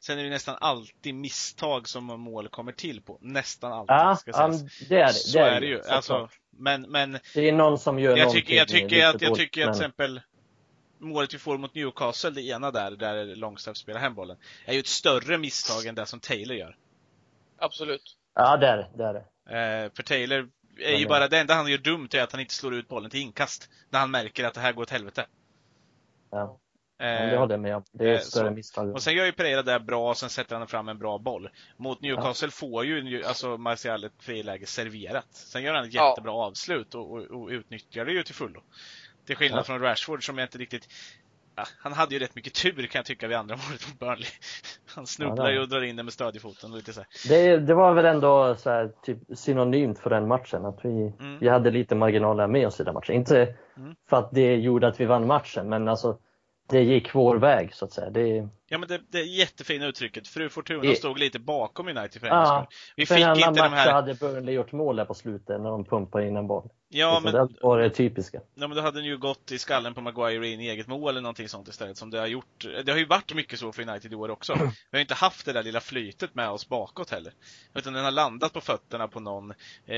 sen är det nästan alltid misstag som mål kommer till på. Nästan alltid, Ja, ska ja, det är det. Så det är det ju. Alltså, men, men det är någon som gör jag tycker, jag tycker att, jag tycker att till exempel målet vi får mot Newcastle, det ena där, där Longstaff spelar hem bollen, är ju ett större misstag än det som Taylor gör. Absolut. Ja, det är det. det, är det. Eh, för Taylor är ju bara, det enda han gör dumt är att han inte slår ut bollen till inkast. När han märker att det här går åt helvete. Ja, Eh, men det håller jag med om. Det är eh, ett större så. misstag. och sen gör ju Pereira det bra, och sen sätter han fram en bra boll. Mot Newcastle får ju alltså Martial ett friläge serverat. Sen gör han ett Ja. jättebra avslut och, och, och utnyttjar det ju till fullo. Till skillnad Ja. från Rashford som jag inte riktigt ja, han hade ju rätt mycket tur kan jag tycka vid andra [LAUGHS] målet mot Burnley. Han snubblar Ja, ju och drar in den med stödjefoten och lite så här. Det, det var väl ändå så här, typ synonymt för den matchen, att vi, Mm. vi hade lite marginaler med oss i den matchen. Inte Mm. för att det gjorde att vi vann matchen, men alltså det gick vår väg så att säga. Det, Ja men det, det är jättefina uttrycket. Fru Fortuna I- stod lite bakom United för Ja. Vi fick inte de här... hade Burnley gjort mål där på slutet när de pumpade in en boll. Ja Liksom, men, Det var det typiska. ja men då hade den ju gått i skallen på Maguire in i eget mål eller någonting sånt istället som det har gjort. Det har ju varit mycket så för United i år också. Vi har inte haft det där lilla flytet med oss bakåt heller. Utan den har landat på fötterna på någon. Eh,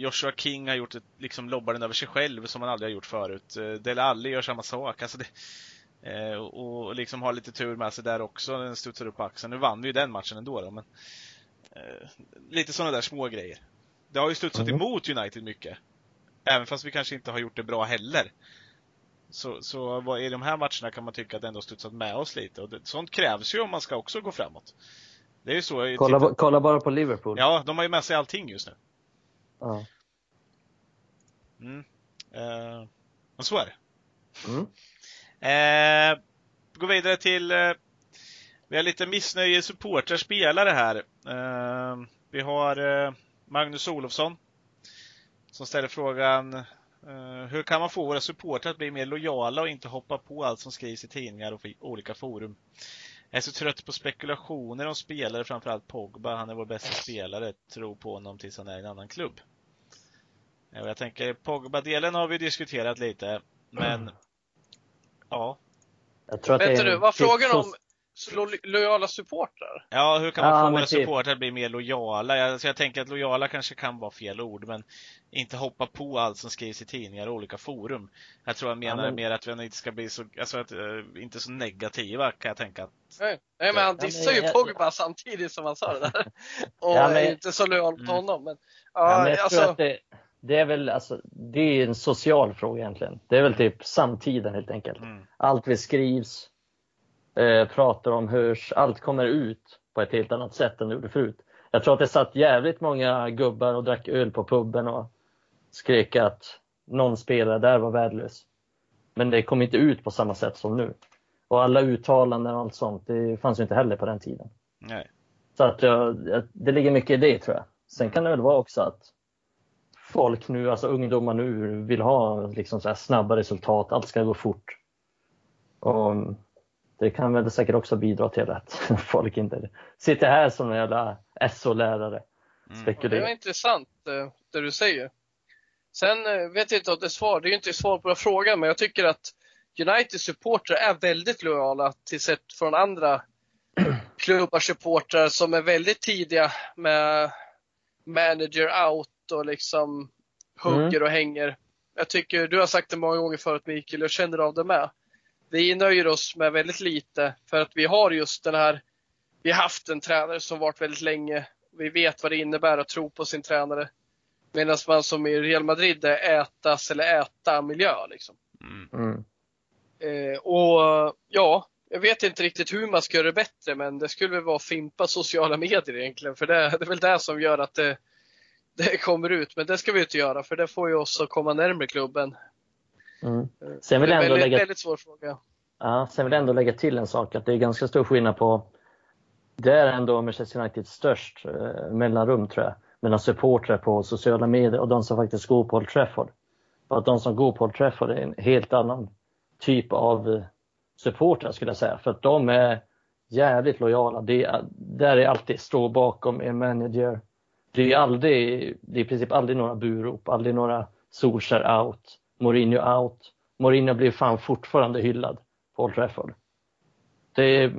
Joshua King har gjort ett, liksom lobbar den över sig själv som han aldrig har gjort förut. Eh, Dele Alli gör samma sak. Alltså det, eh, och liksom har lite tur med sig där också. Den studsar upp på axeln. Nu vann vi ju den matchen ändå då, men eh, lite sådana där små grejer. Det har ju studsat Mm. emot United mycket. Även fast vi kanske inte har gjort det bra heller. Så, så vad, i de här matcherna kan man tycka att det ändå studsat med oss lite. Och det, sånt krävs ju om man ska också gå framåt. Det är ju så. Kolla, titta- ba- kolla bara på Liverpool. Ja, de har ju med sig allting just nu. Ja. Mm. Eh, och så är det. Mm. Eh, gå vidare till eh, Vi har lite missnöje supportrar spelare här. Eh, vi har eh, Magnus Olofsson som ställer frågan eh, Hur kan man få våra supportrar att bli mer lojala och inte hoppa på allt som skrivs i tidningar och i olika forum? Jag är så trött på spekulationer om spelare, framförallt Pogba. Han är vår bästa spelare. Tro på honom tills han är i en annan klubb. Eh, jag tänker Pogba-delen har vi diskuterat lite, men [CLEARS THROAT] ja, Jag tror att Vet det är du, en vad typ frågan så- om lo lojala supportrar? Ja, hur kan man Ja, få våra typ. supportrar att bli mer lojala? Jag, alltså jag tänker att lojala kanske kan vara fel ord, men inte hoppa på allt som skrivs i tidningar och olika forum. Jag tror han menar men- mer att vi inte ska bli så, alltså att, eh, inte så negativa kan jag tänka. Nej, Nej men han Ja, men dissar ju jag- Pogba samtidigt som han sa det där. [LAUGHS] Och Ja, men- är inte så lojal mot Mm. honom. Men, Ja, ja, men jag alltså, tror att det, det är väl alltså, det är en social fråga egentligen. Det är väl typ samtiden helt enkelt. Mm. Allt vi skrivs, eh, pratar om, hörs, allt kommer ut på ett helt annat sätt än det gjorde förut. Jag tror att det satt jävligt många gubbar och drack öl på puben och skrek att någon spelare där var värdelös. Men det kom inte ut på samma sätt som nu. Och alla uttalanden och allt sånt, det fanns ju inte heller på den tiden. Nej. Så att jag, det ligger mycket i det tror jag. Sen kan det väl vara också att folk nu, alltså ungdomar nu vill ha liksom så här snabba resultat, allt ska gå fort. Och det kan väl säkert också bidra till att [LAUGHS] folk inte sitter här som en jävla SO-lärare. Mm. det var intressant eh, det du säger. Sen eh, vet jag inte om det är svar, det är ju inte svar på frågan, men jag tycker att Uniteds supportrar är väldigt lojala till sätt från andra [CLEARS THROAT] klubbars supportrar som är väldigt tidiga med manager out och liksom hugger och hänger. Jag tycker, du har sagt det många gånger förut Mikael, jag känner av det med. Vi nöjer oss med väldigt lite för att vi har just den här, vi har haft en tränare som varit väldigt länge. Vi vet vad det innebär att tro på sin tränare. Medan man som i Real Madrid är ätas eller äta miljö liksom. Mm. Mm. Eh, och ja, jag vet inte riktigt hur man ska göra det bättre men det skulle väl vara att fimpa sociala medier egentligen. För det, det är väl det som gör att det, det kommer ut. Men det ska vi inte göra för det får ju oss att komma närmare klubben. Mm. Eh, Sen vill det är ändå väldigt, lägga väldigt svår fråga. Ja, sen vill jag ändå lägga till en sak, att det är ganska stor skillnad på det är ändå Manchester United störst eh, mellanrum tror jag, mellan supportrar på sociala medier och de som faktiskt går på Old Trafford. Och att de som går på Old Trafford är en helt annan typ av eh, supportrar skulle jag säga, för att de är jävligt lojala. Det är, där är alltid stå bakom en manager. Det är aldrig, det är i princip aldrig några burop, aldrig några Solskjaer out, Mourinho out. Mourinho blir fan fortfarande hyllad på Old Trafford. Det är,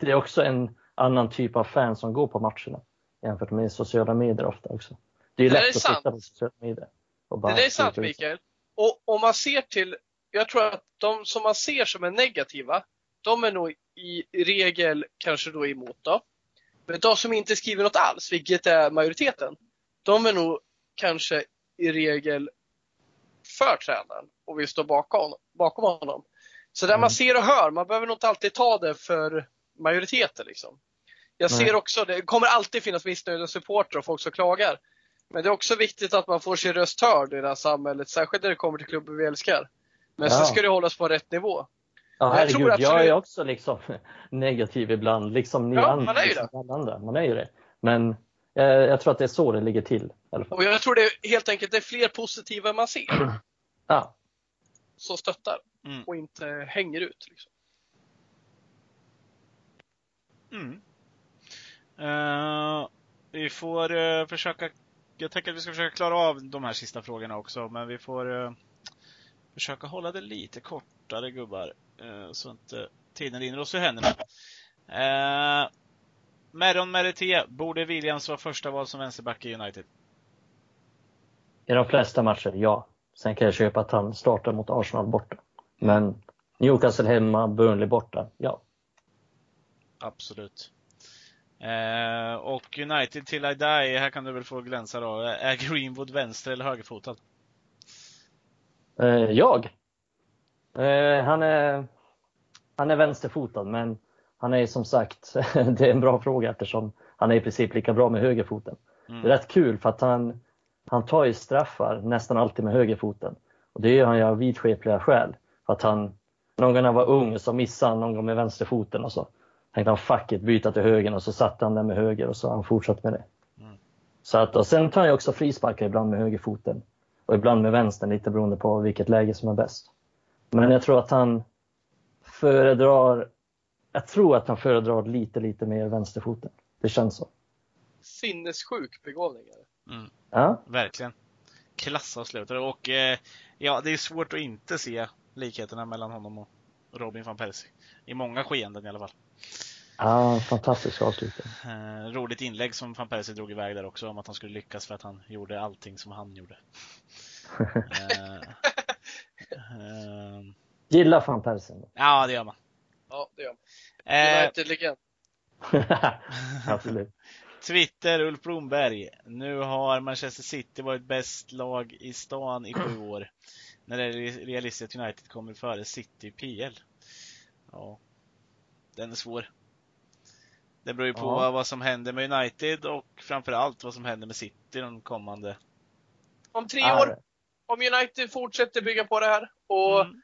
det är också en annan typ av fan som går på matcherna jämfört med sociala medier ofta också. Det är Det lätt är att sant. sitta på sociala medier. Och Det bara där är sant. Mikael. Och om man ser till, jag tror att de som man ser som är negativa, de är nog i regel kanske då emot då. Men de som inte skriver något alls, vilket är majoriteten, de är nog kanske i regel för tränaren och vill stå bakom, bakom honom. Så där Mm. man ser och hör, man behöver nog inte alltid ta det för majoriteten liksom. Jag ser också, det kommer alltid finnas missnöjda supportrar och folk som klagar. Men det är också viktigt att man får sin röst hörd i det här samhället, särskilt när det kommer till klubbar vi älskar. Men Ja. så ska det hållas på rätt nivå. Ja, Jag tror herregud, jag, absolut- är också liksom [LAUGHS] negativ ibland, liksom ni Ja, andra. man är ju liksom alla andra. Man är ju det. Men eh, jag tror att det är så det ligger till. Och jag tror det är helt enkelt det är fler positiva än man ser [CLEARS THROAT] Ja, som stöttar Mm. och inte hänger ut. Liksom. Mm. Eh, vi får eh, försöka, jag tänker att vi ska försöka klara av de här sista frågorna också, men vi får eh, försöka hålla det lite kortare gubbar, eh, så inte tiden rinner oss ur händerna. Uh, Meron Merité, borde Williams vara första val som vänsterback i United? i de flesta matcher, ja. Sen kan jag köpa att han startar mot Arsenal borta. Men Newcastle hemma, Burnley borta, ja. Absolut. Eh, och United till I die, här kan du väl få glänsa då. Är Greenwood vänster eller högerfotad? Eh, jag? Eh, han, är, han är vänsterfotad, men han är som sagt, [LAUGHS] det är en bra fråga eftersom han är i princip lika bra med högerfoten. Mm. Det är rätt kul för att han, han tar ju straffar nästan alltid med högerfoten. Och det gör han ju av vidskepliga skäl. För att han, någon gång när han var ung så missade han någon gång med vänsterfoten och så tänkte han fuck it, byta till höger och så satte han den med höger och så har han fortsatt med det. Mm. Så att, och sen tar han ju också frisparkar ibland med högerfoten och ibland med vänstern lite beroende på vilket läge som är bäst. Men jag tror att han föredrar, jag tror att han föredrar lite, lite mer vänsterfoten. Det känns så. Sinnessjuk begåvning. Mm. Ja, Verkligen. Klassavslutare och eh, ja, det är svårt att inte se likheterna mellan honom och Robin van Persie. I många skeenden i alla fall. Ja fantastisk avslutning. Eh, roligt inlägg som van Persie drog iväg där också om att han skulle lyckas för att han gjorde allting som han gjorde. [LAUGHS] Eh, eh, Gillar van Persen. ja, det gör man. Ja, det gör man. Eh, United-legend. [LAUGHS] Absolut. Twitter, Ulf Blomberg. Nu har Manchester City varit bäst lag i stan i sju år. När det är realistiskt att United kommer före City i PL. Ja, den är svår. Det beror ju på Ja. vad som händer med United och framförallt vad som händer med City de kommande. Om tre Ja, år, om United fortsätter bygga på det här och Mm.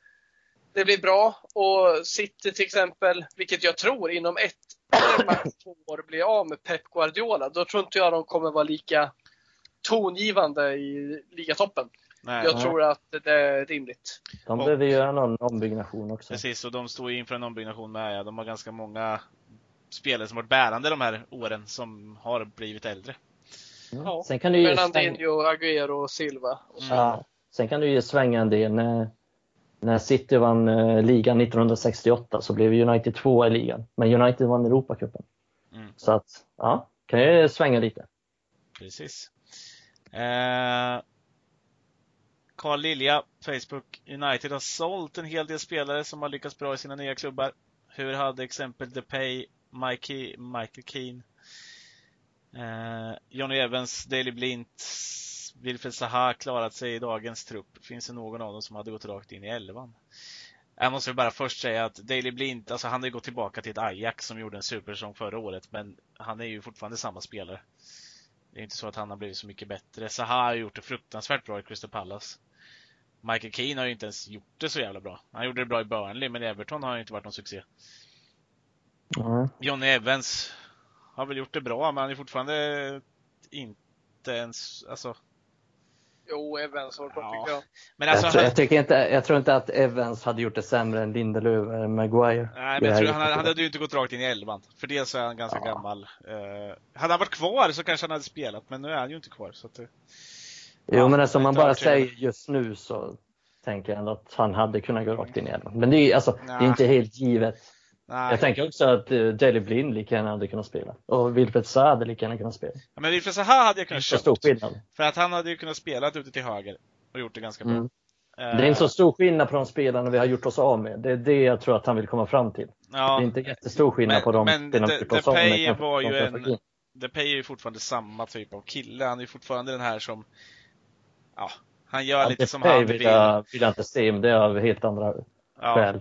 det blir bra och City till exempel, vilket jag tror inom ett eller [COUGHS] två år blir av med Pep Guardiola, då tror inte jag de kommer vara lika tongivande i ligatoppen. Nej, Jag tror att det är rimligt. De Och- behöver göra någon ombyggnation också. precis. Och de står ju inför en ombyggnation med. Ja. De har ganska många spelare som varit bärande de här åren som har blivit äldre. Ja. Sen kan du ju Fernandinho, Agüero och Silva. Och så. ja, sen kan du ju svänga en del. När, när City vann eh, ligan 1968 så blev United tvåa i ligan. Men United vann Europacupen. Mm. Så att, ja, kan ju svänga lite. Precis. Eh, Carl Lilja, Facebook. United har sålt en hel del spelare som har lyckats bra i sina nya klubbar. Hur hade exempel DePay, Mikey, Michael Keane, eh, Johnny Evans, Daley Blint, Wilfred Zaha klarat sig i dagens trupp? Finns det någon av dem som hade gått rakt in i elvan? Jag måste bara först säga att Daley Blint, alltså han har ju gått tillbaka till ett Ajax som gjorde en supersäsong förra året, men han är ju fortfarande samma spelare. Det är inte så att han har blivit så mycket bättre. Zaha har gjort det fruktansvärt bra i Crystal Palace. Michael Keane har ju inte ens gjort det så jävla bra. Han gjorde det bra i Burnley, men i Everton har han ju inte varit någon succé. Ja. Johnny Evans har väl gjort det bra, men han är fortfarande inte ens, alltså. Jo, Evans har Ja. tycker jag. Men alltså, jag, tror, jag, tycker inte, jag tror inte att Evans hade gjort det sämre än Lindelöf eller Maguire. nej, men jag tror han, hade- han hade ju inte gått rakt in i elvan. För dels är han ganska Ja. gammal. Eh, hade han varit kvar så kanske han hade spelat, men nu är han ju inte kvar. Så att, det- Jo, Ja, men alltså, om man bara säger just nu så tänker jag ändå att han hade kunnat gå rakt in i elvan. Men det är, alltså, det är inte helt givet. Nej. Jag tänker också att uh, Daley Blind lika gärna hade kunnat spela. Och Wilfred Zaha hade lika gärna kunnat spela. Ja, men Wilfred Zaha hade jag kunnat Så stor köpa. skillnad. För att han hade ju kunnat spela ute till höger och gjort det ganska bra. Mm. Det är inte så stor skillnad på de spelarna vi har gjort oss av med. Det är det jag tror att han vill komma fram till. Ja, Det är inte jättestor skillnad Men- på de men spelarna vi gjort oss av med. Var ju som en-. DePay är ju fortfarande samma typ av kille. Han är ju fortfarande den här som, ja, han gör Ja, lite som Depay han vill vill. jag, vill jag inte se, men det är av helt andra Ja, skäl.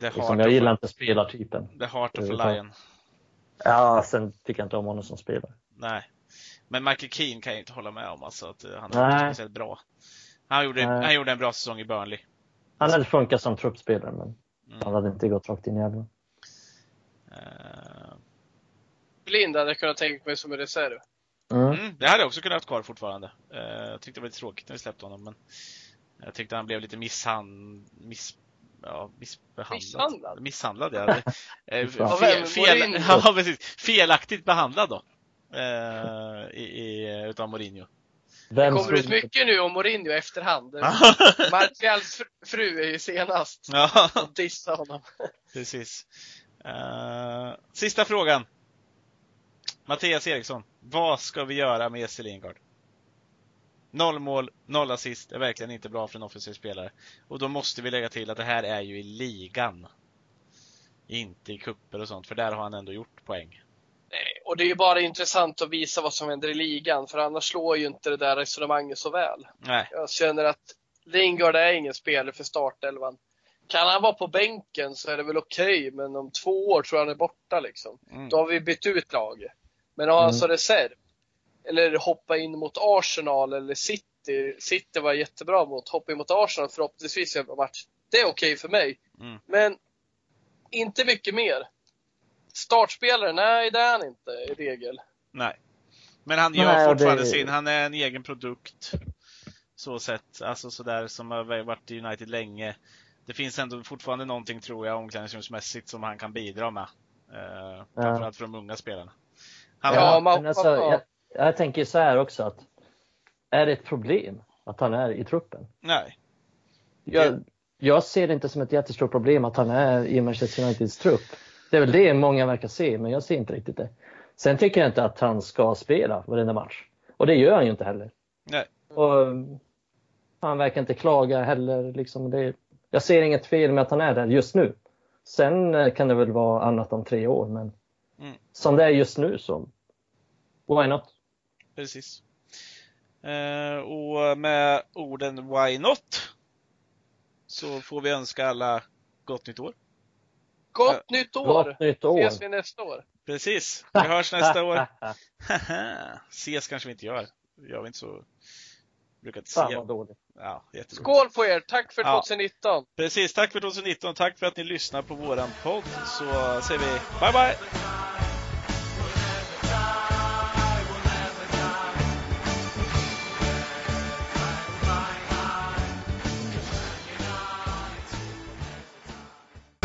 The Liksom, jag of, gillar inte spelartypen. the heart of a lion. Ja, sen tycker jag inte om honom som spelare. Nej. Men Michael Keane kan jag inte hålla med om alltså, att eh, han är inte speciellt bra. Han gjorde, Nej. han gjorde en bra säsong i Burnley. Han hade funkat som truppspelare, men Han Mm. hade inte gått rakt in i elvan. Eh, Blind hade jag kunnat tänka mig som en reserv. Mm. Mm, det hade jag också kunnat ha kvar fortfarande. Eh, jag tyckte det var lite tråkigt när vi släppte honom, men jag tyckte han blev lite misshand... Miss... Ja, missbehandlad. Misshandlad? Misshandlad, ja. Det- [LAUGHS] eh, fel, fel, [LAUGHS] ja, precis. Felaktigt behandlad då. Eh, i, i, utav Mourinho. Det Vem kommer ut mycket nu om Mourinho i efterhand. [LAUGHS] Martials fr- fru är ju senast. ja, Och dissar honom. precis. Eh, sista frågan. Mattias Eriksson. Vad ska vi göra med Jesse Lingard? Noll mål, noll assist är verkligen inte bra för en offensiv spelare. Och då måste vi lägga till att det här är ju i ligan. Inte i kupper och sånt, för där har han ändå gjort poäng. Nej, Och det är ju bara intressant att visa vad som händer i ligan, för annars slår ju inte det där resonemanget så väl. Nej, Jag känner att Lingard är ingen spelare för startelvan. Kan han vara på bänken så är det väl okej, men om två år tror jag han är borta liksom. Mm. Då har vi bytt ut laget. Men har han Mm. som reserv, eller hoppa in mot Arsenal eller City. City var jättebra mot, hoppa in mot Arsenal förhoppningsvis i en match. Det är okej för mig. Mm. Men inte mycket mer. Startspelare? Nej, det är han inte i regel. nej. Men han gör Nej, fortfarande det- sin, han är en egen produkt. Så sett, alltså sådär som har varit i United länge. Det finns ändå fortfarande någonting, tror jag, omklädningsrumsmässigt som han kan bidra med. Eh, framförallt för de unga spelarna. Han Ja, var, man- men alltså, ja. jag, jag tänker så här också att är det ett problem att han är i truppen? nej. Jag, jag ser det inte som ett jättestort problem att han är i Manchester Uniteds trupp. Det är väl det många verkar se, men jag ser inte riktigt det. Sen tycker jag inte att han ska spela varenda match. Och det gör han ju inte heller. Nej. Och han verkar inte klaga heller. Liksom det, jag ser inget fel med att han är där just nu. Sen eh, kan det väl vara annat om tre år, men Mm. som det är just nu så why not? Precis. Eh, och med orden Why Not så får vi önska alla gott nytt år. Gott nytt år! Gott nytt år! Ses vi nästa år. Precis. Vi hörs nästa år. [LAUGHS] Ses kanske vi inte gör. Gör vi inte så. Brukar inte Fan se. vad dåligt. Ja. Skål på er! Tack för Ja. 2019! Precis. Tack för 2019. Tack för att ni lyssnar på våran podd. Så säger vi bye bye!